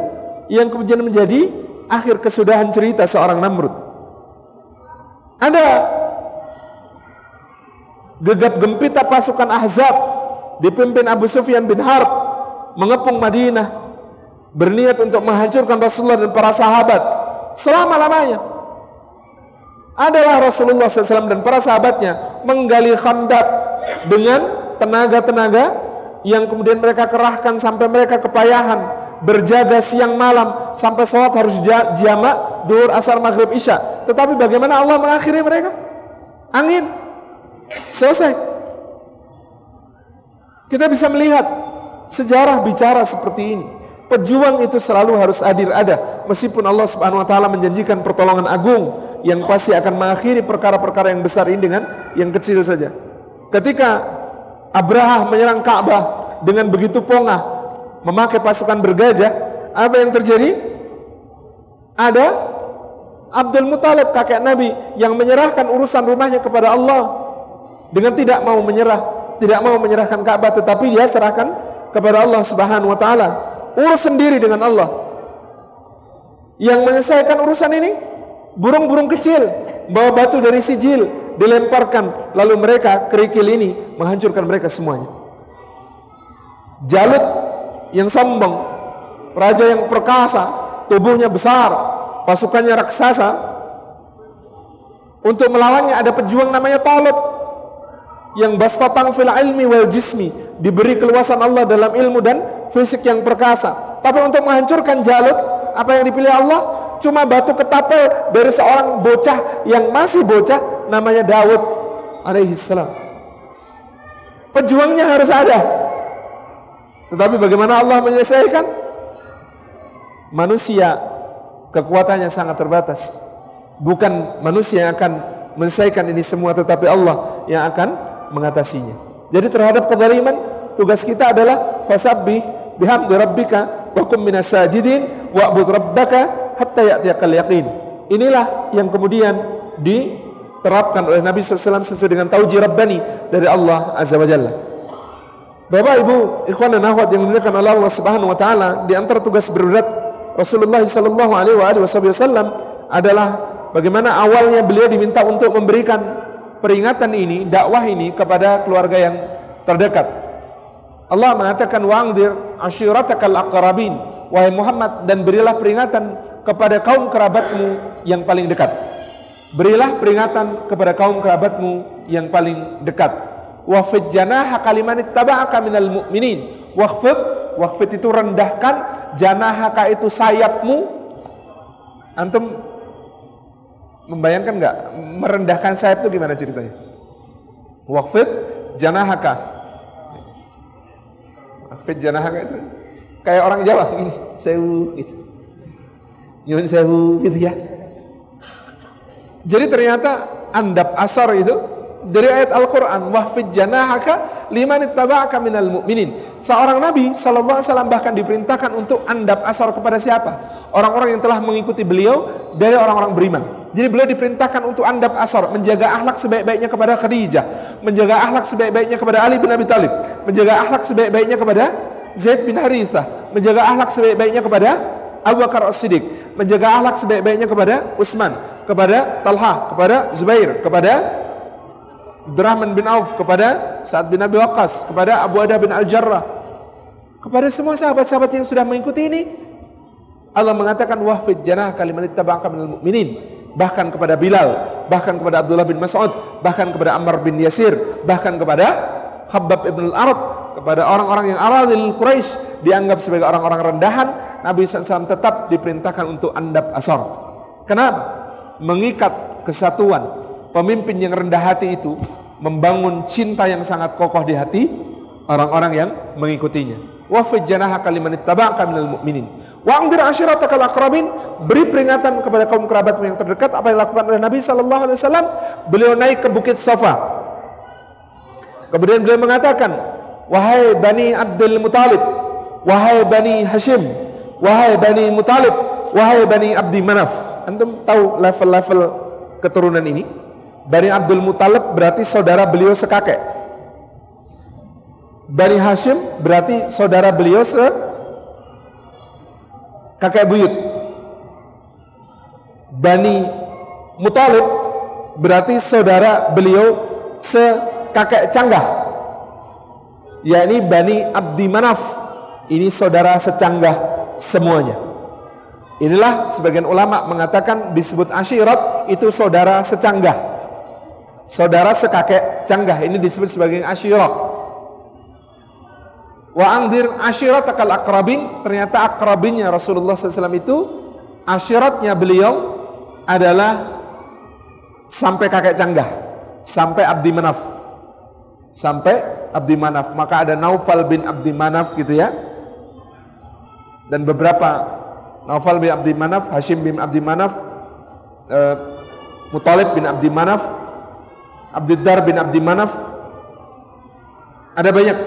yang kemudian menjadi akhir kesudahan cerita seorang Namrud. Ada gegap gempita pasukan Ahzab dipimpin Abu Sufyan bin Harb mengepung Madinah berniat untuk menghancurkan Rasulullah dan para sahabat selama-lamanya adalah Rasulullah SAW dan para sahabatnya menggali khandak dengan tenaga-tenaga yang kemudian mereka kerahkan sampai mereka kepayahan berjaga siang malam sampai sholat harus jamak duhur asar maghrib isya. Tetapi bagaimana Allah mengakhiri mereka? Angin. Selesai. Kita bisa melihat sejarah bicara seperti ini Pejuang itu selalu harus hadir ada meskipun Allah Subhanahu wa taala menjanjikan pertolongan agung yang pasti akan mengakhiri perkara-perkara yang besar ini dengan yang kecil saja. Ketika Abraha menyerang Ka'bah dengan begitu pongah memakai pasukan bergajah, apa yang terjadi? Ada Abdul Muthalib kakek Nabi yang menyerahkan urusan rumahnya kepada Allah dengan tidak mau menyerah, tidak mau menyerahkan Ka'bah tetapi dia serahkan kepada Allah Subhanahu wa taala urus sendiri dengan Allah. Yang menyelesaikan urusan ini burung-burung kecil bawa batu dari sijil dilemparkan lalu mereka kerikil ini menghancurkan mereka semuanya. Jalut yang sombong, raja yang perkasa, tubuhnya besar, pasukannya raksasa. Untuk melawannya ada pejuang namanya Talib yang bastatang fil ilmi wal jismi diberi keluasan Allah dalam ilmu dan fisik yang perkasa. Tapi untuk menghancurkan Jalut, apa yang dipilih Allah? Cuma batu ketapel dari seorang bocah yang masih bocah namanya Daud alaihissalam. Pejuangnya harus ada. Tetapi bagaimana Allah menyelesaikan? Manusia kekuatannya sangat terbatas. Bukan manusia yang akan menyelesaikan ini semua tetapi Allah yang akan mengatasinya. Jadi terhadap kezaliman tugas kita adalah fasabbih bihamdi rabbika wa kum minas sajidin wa'bud rabbaka hatta ya'tiyakal yaqin. Inilah yang kemudian diterapkan oleh Nabi SAW sesuai dengan tauji Rabbani dari Allah Azza wa Jalla. Bapak Ibu, ikhwan dan akhwat yang dimuliakan oleh Allah Subhanahu wa taala, di antara tugas berat Rasulullah sallallahu alaihi wasallam adalah bagaimana awalnya beliau diminta untuk memberikan peringatan ini, dakwah ini kepada keluarga yang terdekat. Allah mengatakan wangdir asyiratakal aqrabin wahai Muhammad dan berilah peringatan kepada kaum kerabatmu yang paling dekat. Berilah peringatan kepada kaum kerabatmu yang paling dekat. Wafid janaha kaliman ittaba'aka minal mu'minin. Wafid, wafid itu rendahkan, janahaka itu sayapmu. Antum membayangkan enggak merendahkan sayap itu gimana ceritanya? Wafid janahaka Fit janahaka itu kayak orang Jawa ini sewu gitu. Nyun sewu gitu ya. Jadi ternyata andap asar itu dari ayat Al-Quran wahfid janahaka liman ittaba'aka minal mu'minin seorang Nabi SAW bahkan diperintahkan untuk andap asar kepada siapa? orang-orang yang telah mengikuti beliau dari orang-orang beriman jadi beliau diperintahkan untuk andap asar menjaga akhlak sebaik-baiknya kepada Khadijah menjaga akhlak sebaik-baiknya kepada Ali bin Abi Talib menjaga akhlak sebaik-baiknya kepada Zaid bin Harithah menjaga akhlak sebaik-baiknya kepada Abu Bakar As-Siddiq, menjaga akhlak sebaik-baiknya kepada Utsman, kepada Talha, kepada Zubair, kepada Abdurrahman bin Auf, kepada Sa'ad bin Abi Waqqas, kepada Abu Ada bin Al-Jarrah, kepada semua sahabat-sahabat yang sudah mengikuti ini. Allah mengatakan wahfid janah kalimat tabaka minal mu'minin bahkan kepada Bilal, bahkan kepada Abdullah bin Mas'ud, bahkan kepada Ammar bin Yasir, bahkan kepada Khabbab ibn al-Arad, kepada orang-orang yang aradil Quraisy dianggap sebagai orang-orang rendahan, Nabi SAW tetap diperintahkan untuk andap asar. Kenapa? Mengikat kesatuan pemimpin yang rendah hati itu membangun cinta yang sangat kokoh di hati orang-orang yang mengikutinya. Wa fajjanaha kaliman ittaba'aka minal mu'minin. Wa anzir ashiratakal aqrabin, beri peringatan kepada kaum kerabatmu yang terdekat apa yang dilakukan oleh Nabi sallallahu alaihi wasallam. Beliau naik ke bukit Safa. Kemudian beliau mengatakan, Wahai Bani Abdul Muthalib, Wahai Bani Hashim, Wahai Bani Muthalib, Wahai Bani Abdi Manaf. Antum tahu level-level keturunan ini? Bani Abdul Muthalib berarti saudara beliau sekakek. Bani Hashim berarti saudara beliau se kakek buyut. Bani Muthalib berarti saudara beliau se kakek canggah yakni Bani Abdi Manaf ini saudara secanggah semuanya inilah sebagian ulama mengatakan disebut asyirat itu saudara secanggah saudara sekakek canggah ini disebut sebagai asyirat wa angdir asyirat akal akrabin ternyata akrabinnya Rasulullah SAW itu asyiratnya beliau adalah sampai kakek canggah sampai Abdi Manaf sampai Abdi Manaf. Maka ada Naufal bin Abdi Manaf gitu ya. Dan beberapa Naufal bin Abdi Manaf, Hashim bin Abdi Manaf, uh, Mutalib bin Abdi Manaf, Abdiddar bin Abdi Manaf. Ada banyak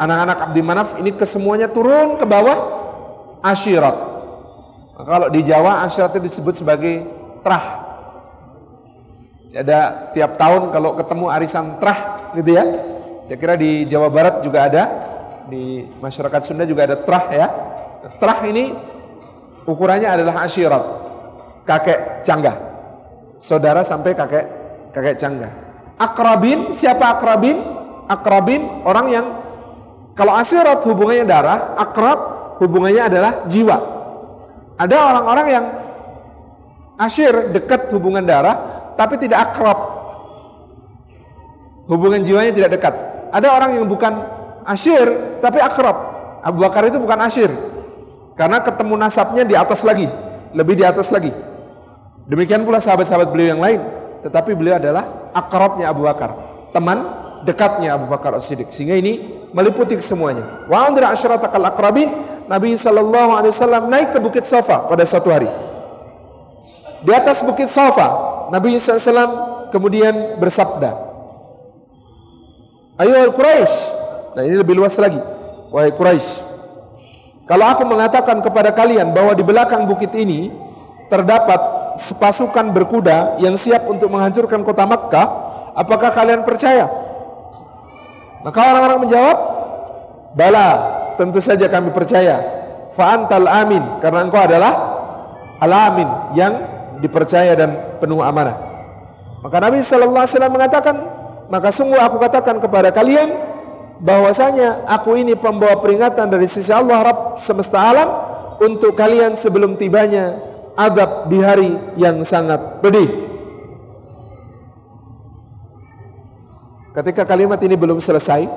anak-anak Abdi Manaf ini kesemuanya turun ke bawah asyirat. Nah, kalau di Jawa asyirat itu disebut sebagai trah. Ada tiap tahun kalau ketemu arisan trah gitu ya saya kira di Jawa Barat juga ada, di masyarakat Sunda juga ada terah ya. Terah ini ukurannya adalah asyirat, kakek canggah. Saudara sampai kakek kakek canggah. Akrabin, siapa akrabin? Akrabin orang yang kalau asyirat hubungannya darah, akrab hubungannya adalah jiwa. Ada orang-orang yang asyir dekat hubungan darah tapi tidak akrab. Hubungan jiwanya tidak dekat. Ada orang yang bukan asyir tapi akrab. Abu Bakar itu bukan asyir. Karena ketemu nasabnya di atas lagi, lebih di atas lagi. Demikian pula sahabat-sahabat beliau yang lain, tetapi beliau adalah akrabnya Abu Bakar, teman dekatnya Abu Bakar As-Siddiq. Sehingga ini meliputi semuanya. Wa andra asyratakal akrabin, Nabi sallallahu alaihi wasallam naik ke Bukit Safa pada suatu hari. Di atas Bukit Safa, Nabi SAW kemudian bersabda, Ayo Quraisy. Nah ini lebih luas lagi. Wahai Quraisy. Kalau aku mengatakan kepada kalian bahwa di belakang bukit ini terdapat sepasukan berkuda yang siap untuk menghancurkan kota Makkah, apakah kalian percaya? Maka orang-orang menjawab, Bala, tentu saja kami percaya. Fa'antal amin, karena engkau adalah al-amin yang dipercaya dan penuh amanah. Maka Nabi sallallahu alaihi mengatakan, maka sungguh aku katakan kepada kalian bahwasanya aku ini pembawa peringatan dari sisi Allah Rabb semesta alam untuk kalian sebelum tibanya adab di hari yang sangat pedih. Ketika kalimat ini belum selesai,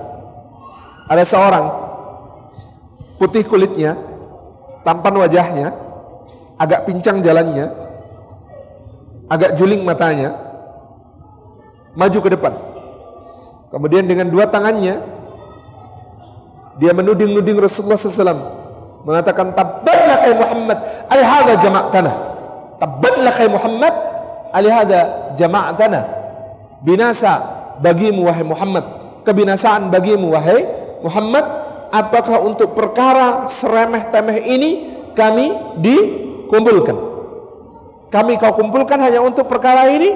ada seorang putih kulitnya, tampan wajahnya, agak pincang jalannya, agak juling matanya, maju ke depan. Kemudian dengan dua tangannya dia menuding-nuding Rasulullah SAW mengatakan tabbatlah kai Muhammad alihada jama'tana tabbatlah kai Muhammad alihada jama'tana binasa bagimu wahai Muhammad. Kebinasaan bagimu wahai Muhammad apakah untuk perkara seremeh-temeh ini kami dikumpulkan? Kami kau kumpulkan hanya untuk perkara ini?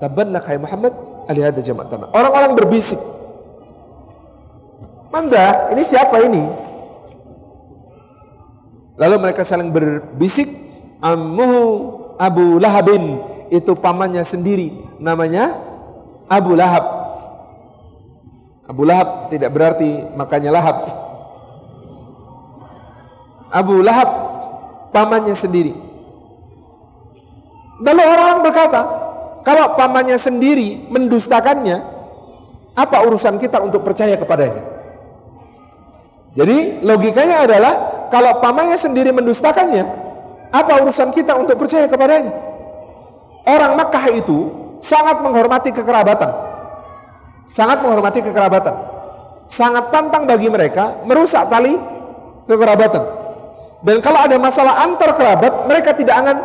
Tabbanna kai Muhammad alihada jamaat tanah. Orang-orang berbisik. Manda, ini siapa ini? Lalu mereka saling berbisik, ammuhu Abu Lahabin itu pamannya sendiri namanya Abu Lahab. Abu Lahab tidak berarti makanya Lahab. Abu Lahab pamannya sendiri. Lalu orang berkata, kalau pamannya sendiri mendustakannya, apa urusan kita untuk percaya kepadanya? Jadi logikanya adalah kalau pamannya sendiri mendustakannya, apa urusan kita untuk percaya kepadanya? Orang Makkah itu sangat menghormati kekerabatan. Sangat menghormati kekerabatan. Sangat pantang bagi mereka merusak tali kekerabatan. Dan kalau ada masalah antar kerabat, mereka tidak akan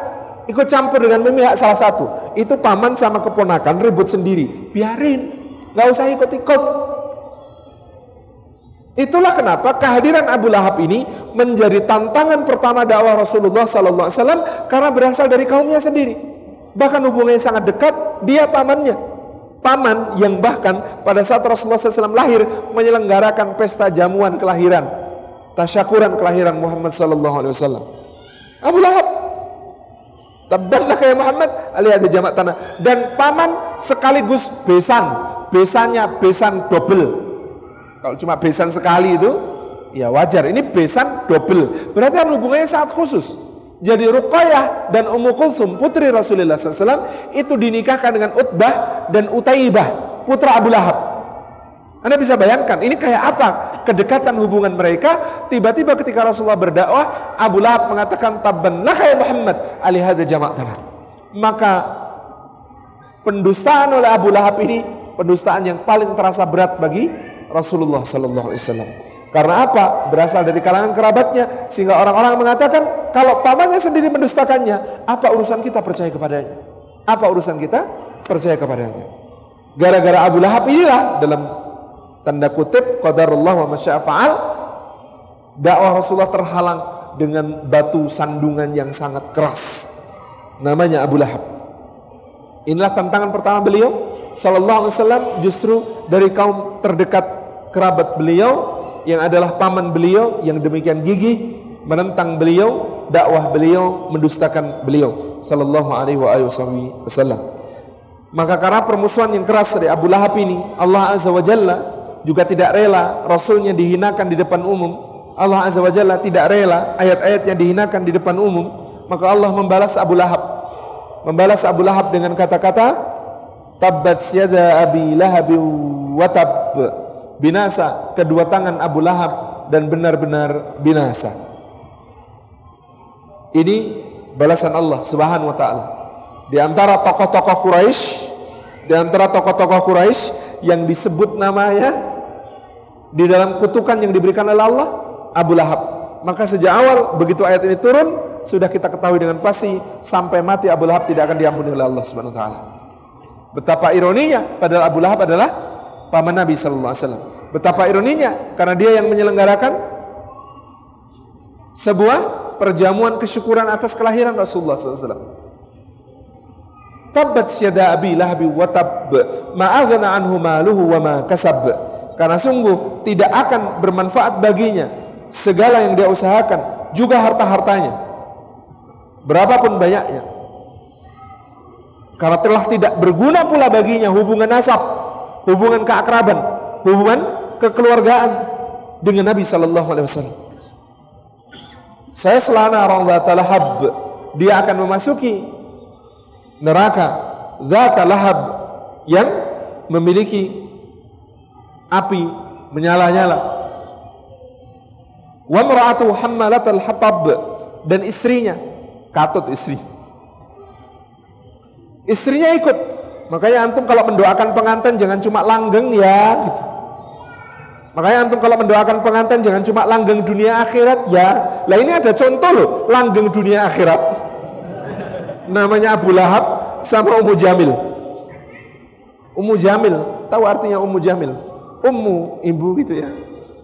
ikut campur dengan memihak salah satu. Itu paman sama keponakan ribut sendiri. Biarin, nggak usah ikut-ikut. Itulah kenapa kehadiran Abu Lahab ini menjadi tantangan pertama dakwah Rasulullah Sallallahu Alaihi Wasallam karena berasal dari kaumnya sendiri. Bahkan hubungannya sangat dekat, dia pamannya. Paman yang bahkan pada saat Rasulullah SAW lahir menyelenggarakan pesta jamuan kelahiran, tasyakuran kelahiran Muhammad Sallallahu Alaihi Wasallam. Abu Lahab, tabbanlah kayak Muhammad, ali ada jamak tanah dan paman sekaligus besan, besannya besan double kalau cuma besan sekali itu, ya wajar. Ini besan double. Berarti kan hubungannya sangat khusus. Jadi Ruqayyah dan Ummu Kulsum putri Rasulullah SAW itu dinikahkan dengan Utbah dan Utaibah putra Abu Lahab. Anda bisa bayangkan ini kayak apa kedekatan hubungan mereka tiba-tiba ketika Rasulullah berdakwah Abu Lahab mengatakan tabban ya Muhammad ali hadza jama'tana. Maka pendustaan oleh Abu Lahab ini pendustaan yang paling terasa berat bagi Rasulullah Sallallahu Alaihi Wasallam. Karena apa? Berasal dari kalangan kerabatnya sehingga orang-orang mengatakan kalau pamannya sendiri mendustakannya, apa urusan kita percaya kepadanya? Apa urusan kita percaya kepadanya? Gara-gara Abu Lahab inilah dalam tanda kutip qadarullah wa masya'fa'al dakwah Rasulullah terhalang dengan batu sandungan yang sangat keras. Namanya Abu Lahab. Inilah tantangan pertama beliau sallallahu alaihi wasallam justru dari kaum terdekat kerabat beliau yang adalah paman beliau yang demikian gigih menentang beliau, dakwah beliau, mendustakan beliau sallallahu alaihi wasallam. Maka karena permusuhan yang keras dari Abu Lahab ini, Allah Azza wa Jalla juga tidak rela rasulnya dihinakan di depan umum. Allah Azza wa Jalla tidak rela ayat-ayatnya dihinakan di depan umum. Maka Allah membalas Abu Lahab. Membalas Abu Lahab dengan kata-kata Tabbat syada Abi Lahab wa tab binasa kedua tangan Abu Lahab dan benar-benar binasa. Ini balasan Allah Subhanahu wa taala. Di antara tokoh-tokoh Quraisy, di antara tokoh-tokoh Quraisy yang disebut namanya di dalam kutukan yang diberikan oleh Allah, Abu Lahab. Maka sejak awal begitu ayat ini turun, sudah kita ketahui dengan pasti sampai mati Abu Lahab tidak akan diampuni oleh Allah Subhanahu wa taala. Betapa ironinya padahal Abu Lahab adalah paman Nabi sallallahu alaihi wasallam. Betapa ironinya karena dia yang menyelenggarakan sebuah perjamuan kesyukuran atas kelahiran Rasulullah SAW. Tabbat syada abi lahabi wa tab ma'aghna anhu maluhu wa ma kasab. Karena sungguh tidak akan bermanfaat baginya segala yang dia usahakan, juga harta-hartanya. Berapapun banyaknya. Karena telah tidak berguna pula baginya hubungan nasab hubungan keakraban, hubungan kekeluargaan dengan Nabi Sallallahu Alaihi Wasallam. Saya selana orang Lahab, dia akan memasuki neraka Zata Lahab yang memiliki api menyala-nyala. Wa mar'atu hammalatal hatab dan istrinya katut istri. Istrinya ikut Makanya antum kalau mendoakan pengantin jangan cuma langgeng ya gitu. Makanya antum kalau mendoakan pengantin jangan cuma langgeng dunia akhirat ya. Lah ini ada contoh loh, langgeng dunia akhirat. Namanya Abu Lahab sama Ummu Jamil. Ummu Jamil, tahu artinya Ummu Jamil? Ummu, ibu gitu ya.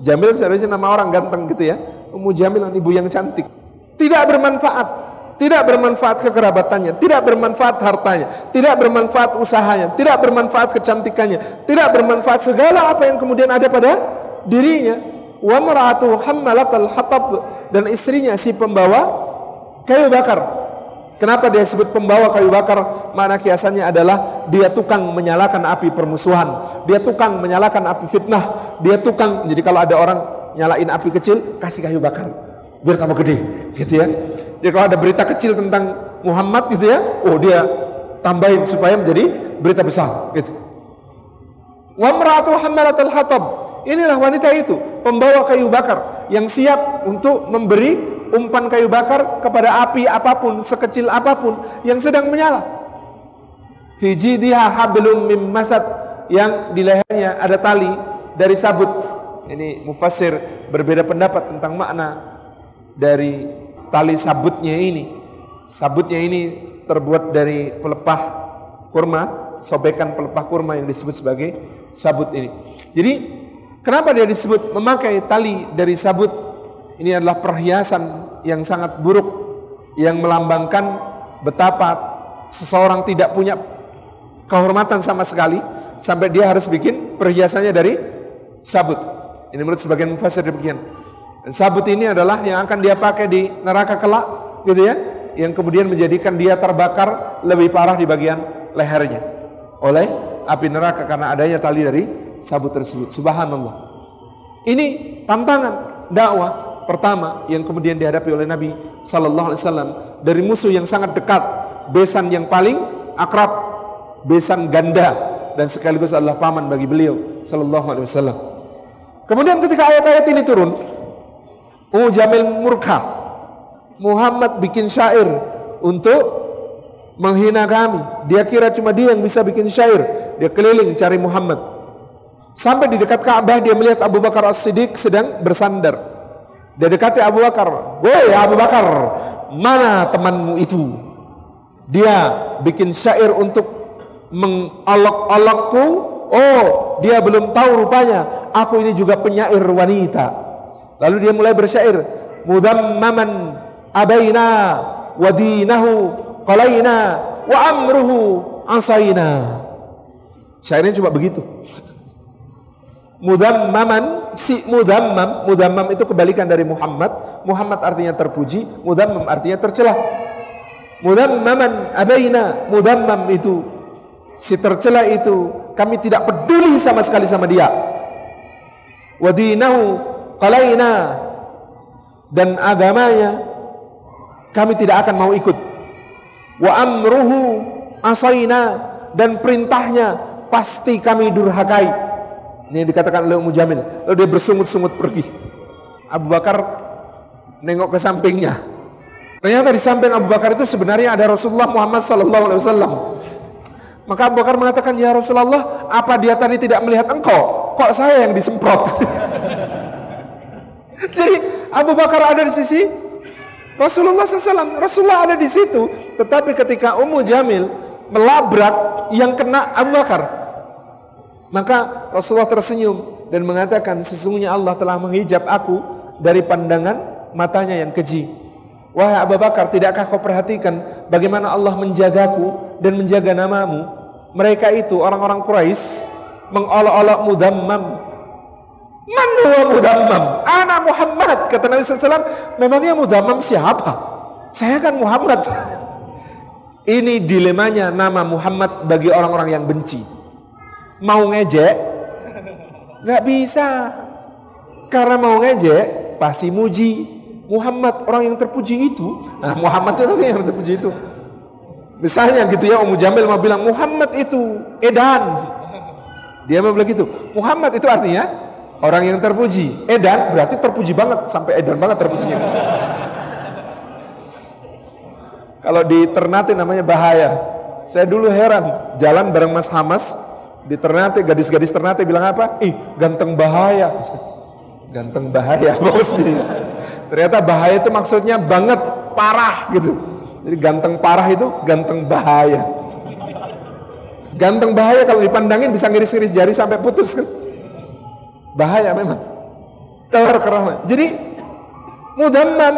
Jamil seharusnya nama orang ganteng gitu ya. Ummu Jamil ibu yang cantik. Tidak bermanfaat tidak bermanfaat kekerabatannya, tidak bermanfaat hartanya, tidak bermanfaat usahanya, tidak bermanfaat kecantikannya, tidak bermanfaat segala apa yang kemudian ada pada dirinya. Wa mar'atu hatab dan istrinya si pembawa kayu bakar. Kenapa dia sebut pembawa kayu bakar? Mana kiasannya adalah dia tukang menyalakan api permusuhan, dia tukang menyalakan api fitnah, dia tukang. Jadi kalau ada orang nyalain api kecil, kasih kayu bakar biar tambah gede, gitu ya. Jadi kalau ada berita kecil tentang Muhammad gitu ya, oh dia tambahin supaya menjadi berita besar, gitu. Hatab. Inilah wanita itu, pembawa kayu bakar yang siap untuk memberi umpan kayu bakar kepada api apa pun, sekecil apa pun yang sedang menyala. Fiji dia hablum mim yang di lehernya ada tali dari sabut. Ini mufasir berbeda pendapat tentang makna dari tali sabutnya ini. Sabutnya ini terbuat dari pelepah kurma, sobekan pelepah kurma yang disebut sebagai sabut ini. Jadi kenapa dia disebut memakai tali dari sabut ini adalah perhiasan yang sangat buruk yang melambangkan betapa seseorang tidak punya kehormatan sama sekali sampai dia harus bikin perhiasannya dari sabut. Ini menurut sebagian mufasir demikian. Dan sabut ini adalah yang akan dia pakai di neraka kelak, gitu ya, yang kemudian menjadikan dia terbakar lebih parah di bagian lehernya oleh api neraka karena adanya tali dari sabut tersebut. Subhanallah. Ini tantangan dakwah pertama yang kemudian dihadapi oleh Nabi Sallallahu Alaihi Wasallam dari musuh yang sangat dekat, besan yang paling akrab, besan ganda dan sekaligus adalah paman bagi beliau Sallallahu Alaihi Wasallam. Kemudian ketika ayat-ayat ini turun, Oh Jamil murka, Muhammad bikin syair untuk menghina kami. Dia kira cuma dia yang bisa bikin syair. Dia keliling cari Muhammad. Sampai di dekat Ka'bah dia melihat Abu Bakar As-Siddiq sedang bersandar. Dia dekati Abu Bakar. Woi Abu Bakar, mana temanmu itu? Dia bikin syair untuk mengolok-olokku. Oh, dia belum tahu rupanya. Aku ini juga penyair wanita. Lalu dia mulai bersyair. Mudammaman abaina wadinahu qalaina wa amruhu asaina. Syairnya cuma begitu mudammaman si mudammam mudammam itu kebalikan dari Muhammad Muhammad artinya terpuji mudammam artinya tercela mudammaman abaina mudammam itu si tercela itu kami tidak peduli sama sekali sama dia wadinahu qalaina dan agamanya kami tidak akan mau ikut wa amruhu asaina dan perintahnya pasti kami durhakai ini yang dikatakan oleh Ummu Jamil. Lalu dia bersungut-sungut pergi. Abu Bakar nengok ke sampingnya. Ternyata di samping Abu Bakar itu sebenarnya ada Rasulullah Muhammad wasallam. Maka Abu Bakar mengatakan, "Ya Rasulullah, apa dia tadi tidak melihat engkau? Kok saya yang disemprot?" Jadi Abu Bakar ada di sisi Rasulullah SAW. Rasulullah ada di situ. Tetapi ketika Ummu Jamil melabrak yang kena Abu Bakar, maka Rasulullah tersenyum dan mengatakan sesungguhnya Allah telah menghijab aku dari pandangan matanya yang keji. Wahai Abu Bakar, tidakkah kau perhatikan bagaimana Allah menjagaku dan menjaga namamu? Mereka itu orang-orang Quraisy mengolok-olok mudammam. Man huwa mudammam? Ana Muhammad. Kata Nabi SAW, memangnya mudammam siapa? Saya kan Muhammad. Ini dilemanya nama Muhammad bagi orang-orang yang benci mau ngejek nggak bisa karena mau ngejek pasti muji Muhammad orang yang terpuji itu nah Muhammad itu yang terpuji itu misalnya gitu ya Ummu Jamil mau bilang Muhammad itu edan dia mau bilang gitu Muhammad itu artinya orang yang terpuji edan berarti terpuji banget sampai edan banget terpujinya kalau di Ternate namanya bahaya saya dulu heran jalan bareng Mas Hamas di Ternate, gadis-gadis Ternate bilang apa? Ih, ganteng bahaya. Ganteng bahaya, bos. Ternyata bahaya itu maksudnya banget, parah gitu. Jadi ganteng parah itu ganteng bahaya. Ganteng bahaya kalau dipandangin bisa ngiris-ngiris jari sampai putus kan. Bahaya memang. Terkerama. Jadi mudaman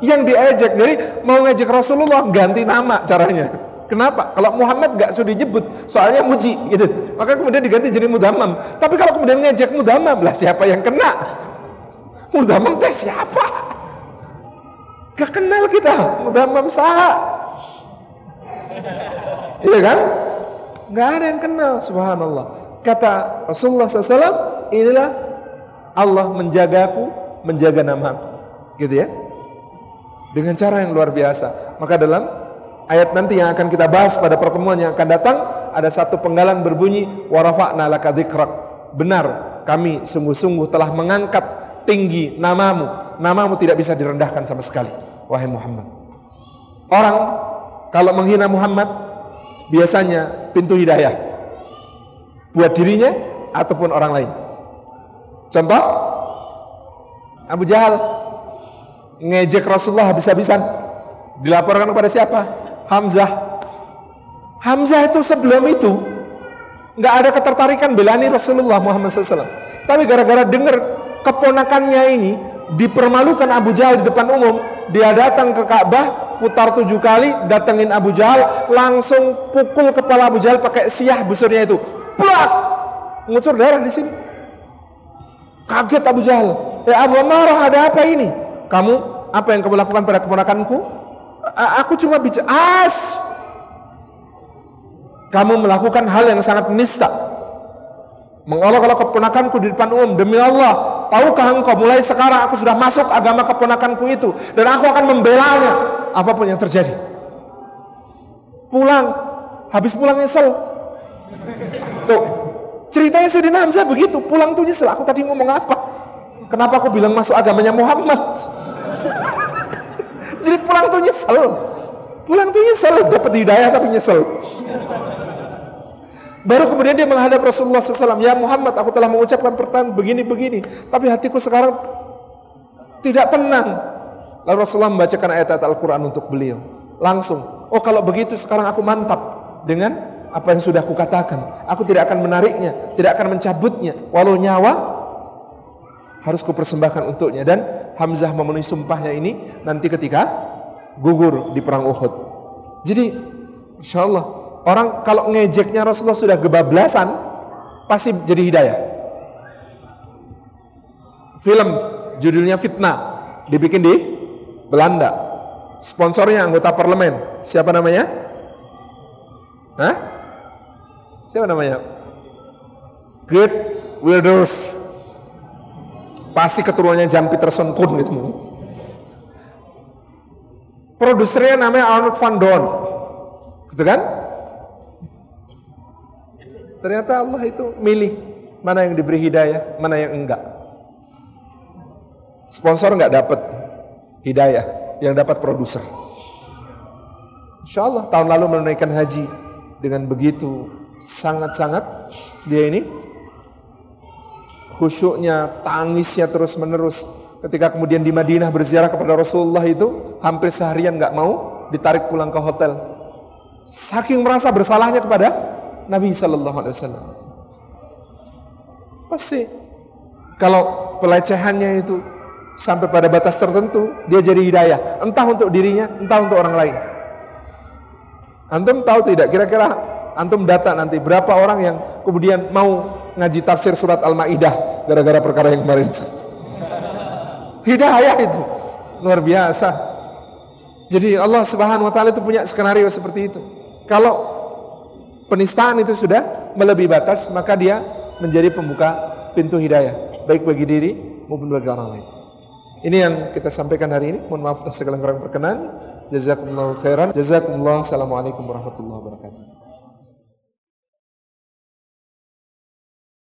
yang diejek. Jadi mau ngejek Rasulullah ganti nama caranya. Kenapa? Kalau Muhammad gak sudah disebut, soalnya muji gitu. Maka kemudian diganti jadi mudamam. Tapi kalau kemudian ngejek mudamam, lah siapa yang kena? Mudamam teh siapa? Gak kenal kita, Mudammam saha. Iya kan? Gak ada yang kenal, subhanallah. Kata Rasulullah SAW, inilah Allah menjagaku, menjaga namaku. Gitu ya. Dengan cara yang luar biasa. Maka dalam ayat nanti yang akan kita bahas pada pertemuan yang akan datang, ada satu penggalan berbunyi, warafa'na laka Benar, kami sungguh-sungguh telah mengangkat tinggi namamu. Namamu tidak bisa direndahkan sama sekali wahai Muhammad. Orang kalau menghina Muhammad biasanya pintu hidayah buat dirinya ataupun orang lain. Contoh Abu Jahal ngejek Rasulullah habis-habisan dilaporkan kepada siapa? Hamzah. Hamzah itu sebelum itu nggak ada ketertarikan belani Rasulullah Muhammad SAW. Tapi gara-gara dengar keponakannya ini dipermalukan Abu Jahal di depan umum, dia datang ke Ka'bah, putar tujuh kali, datengin Abu Jahal, langsung pukul kepala Abu Jahal pakai siah busurnya itu. Plak! Ngucur darah di sini. Kaget Abu Jahal. Ya Abu Amarah ada apa ini? Kamu apa yang kamu lakukan pada keponakanku? Aku cuma bicara as. Kamu melakukan hal yang sangat nista mengolok-olok keponakanku di depan umum demi Allah tahukah engkau mulai sekarang aku sudah masuk agama keponakanku itu dan aku akan membelanya apa pun yang terjadi pulang habis pulang nyesel tuh ceritanya Sayyidina Hamzah begitu pulang tuh nyesel aku tadi ngomong apa kenapa aku bilang masuk agamanya Muhammad jadi pulang tuh nyesel pulang tuh nyesel dapat hidayah tapi nyesel Baru kemudian dia menghadap Rasulullah SAW. Ya Muhammad, aku telah mengucapkan pertanyaan begini-begini. Tapi hatiku sekarang tidak tenang. Lalu Rasulullah membacakan ayat-ayat Al-Quran untuk beliau. Langsung. Oh kalau begitu sekarang aku mantap dengan apa yang sudah aku katakan. Aku tidak akan menariknya, tidak akan mencabutnya. Walau nyawa harus kupersembahkan untuknya. Dan Hamzah memenuhi sumpahnya ini nanti ketika gugur di perang Uhud. Jadi insya Allah Orang kalau ngejeknya Rasulullah sudah kebablasan, pasti jadi hidayah. Film judulnya Fitnah, dibikin di Belanda. Sponsornya anggota parlemen. Siapa namanya? Hah? Siapa namanya? Great Wilders. Pasti keturunannya Jan Peterson Kuhn gitu. Produsernya namanya Arnold van Doorn. Gitu kan? Ternyata Allah itu milih mana yang diberi hidayah, mana yang enggak. Sponsor enggak dapat hidayah, yang dapat produser. Insya Allah tahun lalu menunaikan haji dengan begitu sangat-sangat dia ini khusyuknya, tangisnya terus menerus. Ketika kemudian di Madinah berziarah kepada Rasulullah itu hampir seharian nggak mau ditarik pulang ke hotel. Saking merasa bersalahnya kepada Nabi Shallallahu Alaihi Wasallam. Pasti kalau pelecehannya itu sampai pada batas tertentu, dia jadi hidayah. Entah untuk dirinya, entah untuk orang lain. Antum tahu tidak kira-kira antum data nanti berapa orang yang kemudian mau ngaji tafsir surat Al-Maidah gara-gara perkara yang kemarin itu. Hidayah itu luar biasa. Jadi Allah Subhanahu wa taala itu punya skenario seperti itu. Kalau penistaan itu sudah melebihi batas, maka dia menjadi pembuka pintu hidayah, baik bagi diri maupun bagi orang lain. Ini yang kita sampaikan hari ini. Mohon maaf atas segala kurang berkenan. Jazakumullah khairan. Jazakumullah. Assalamualaikum warahmatullahi wabarakatuh.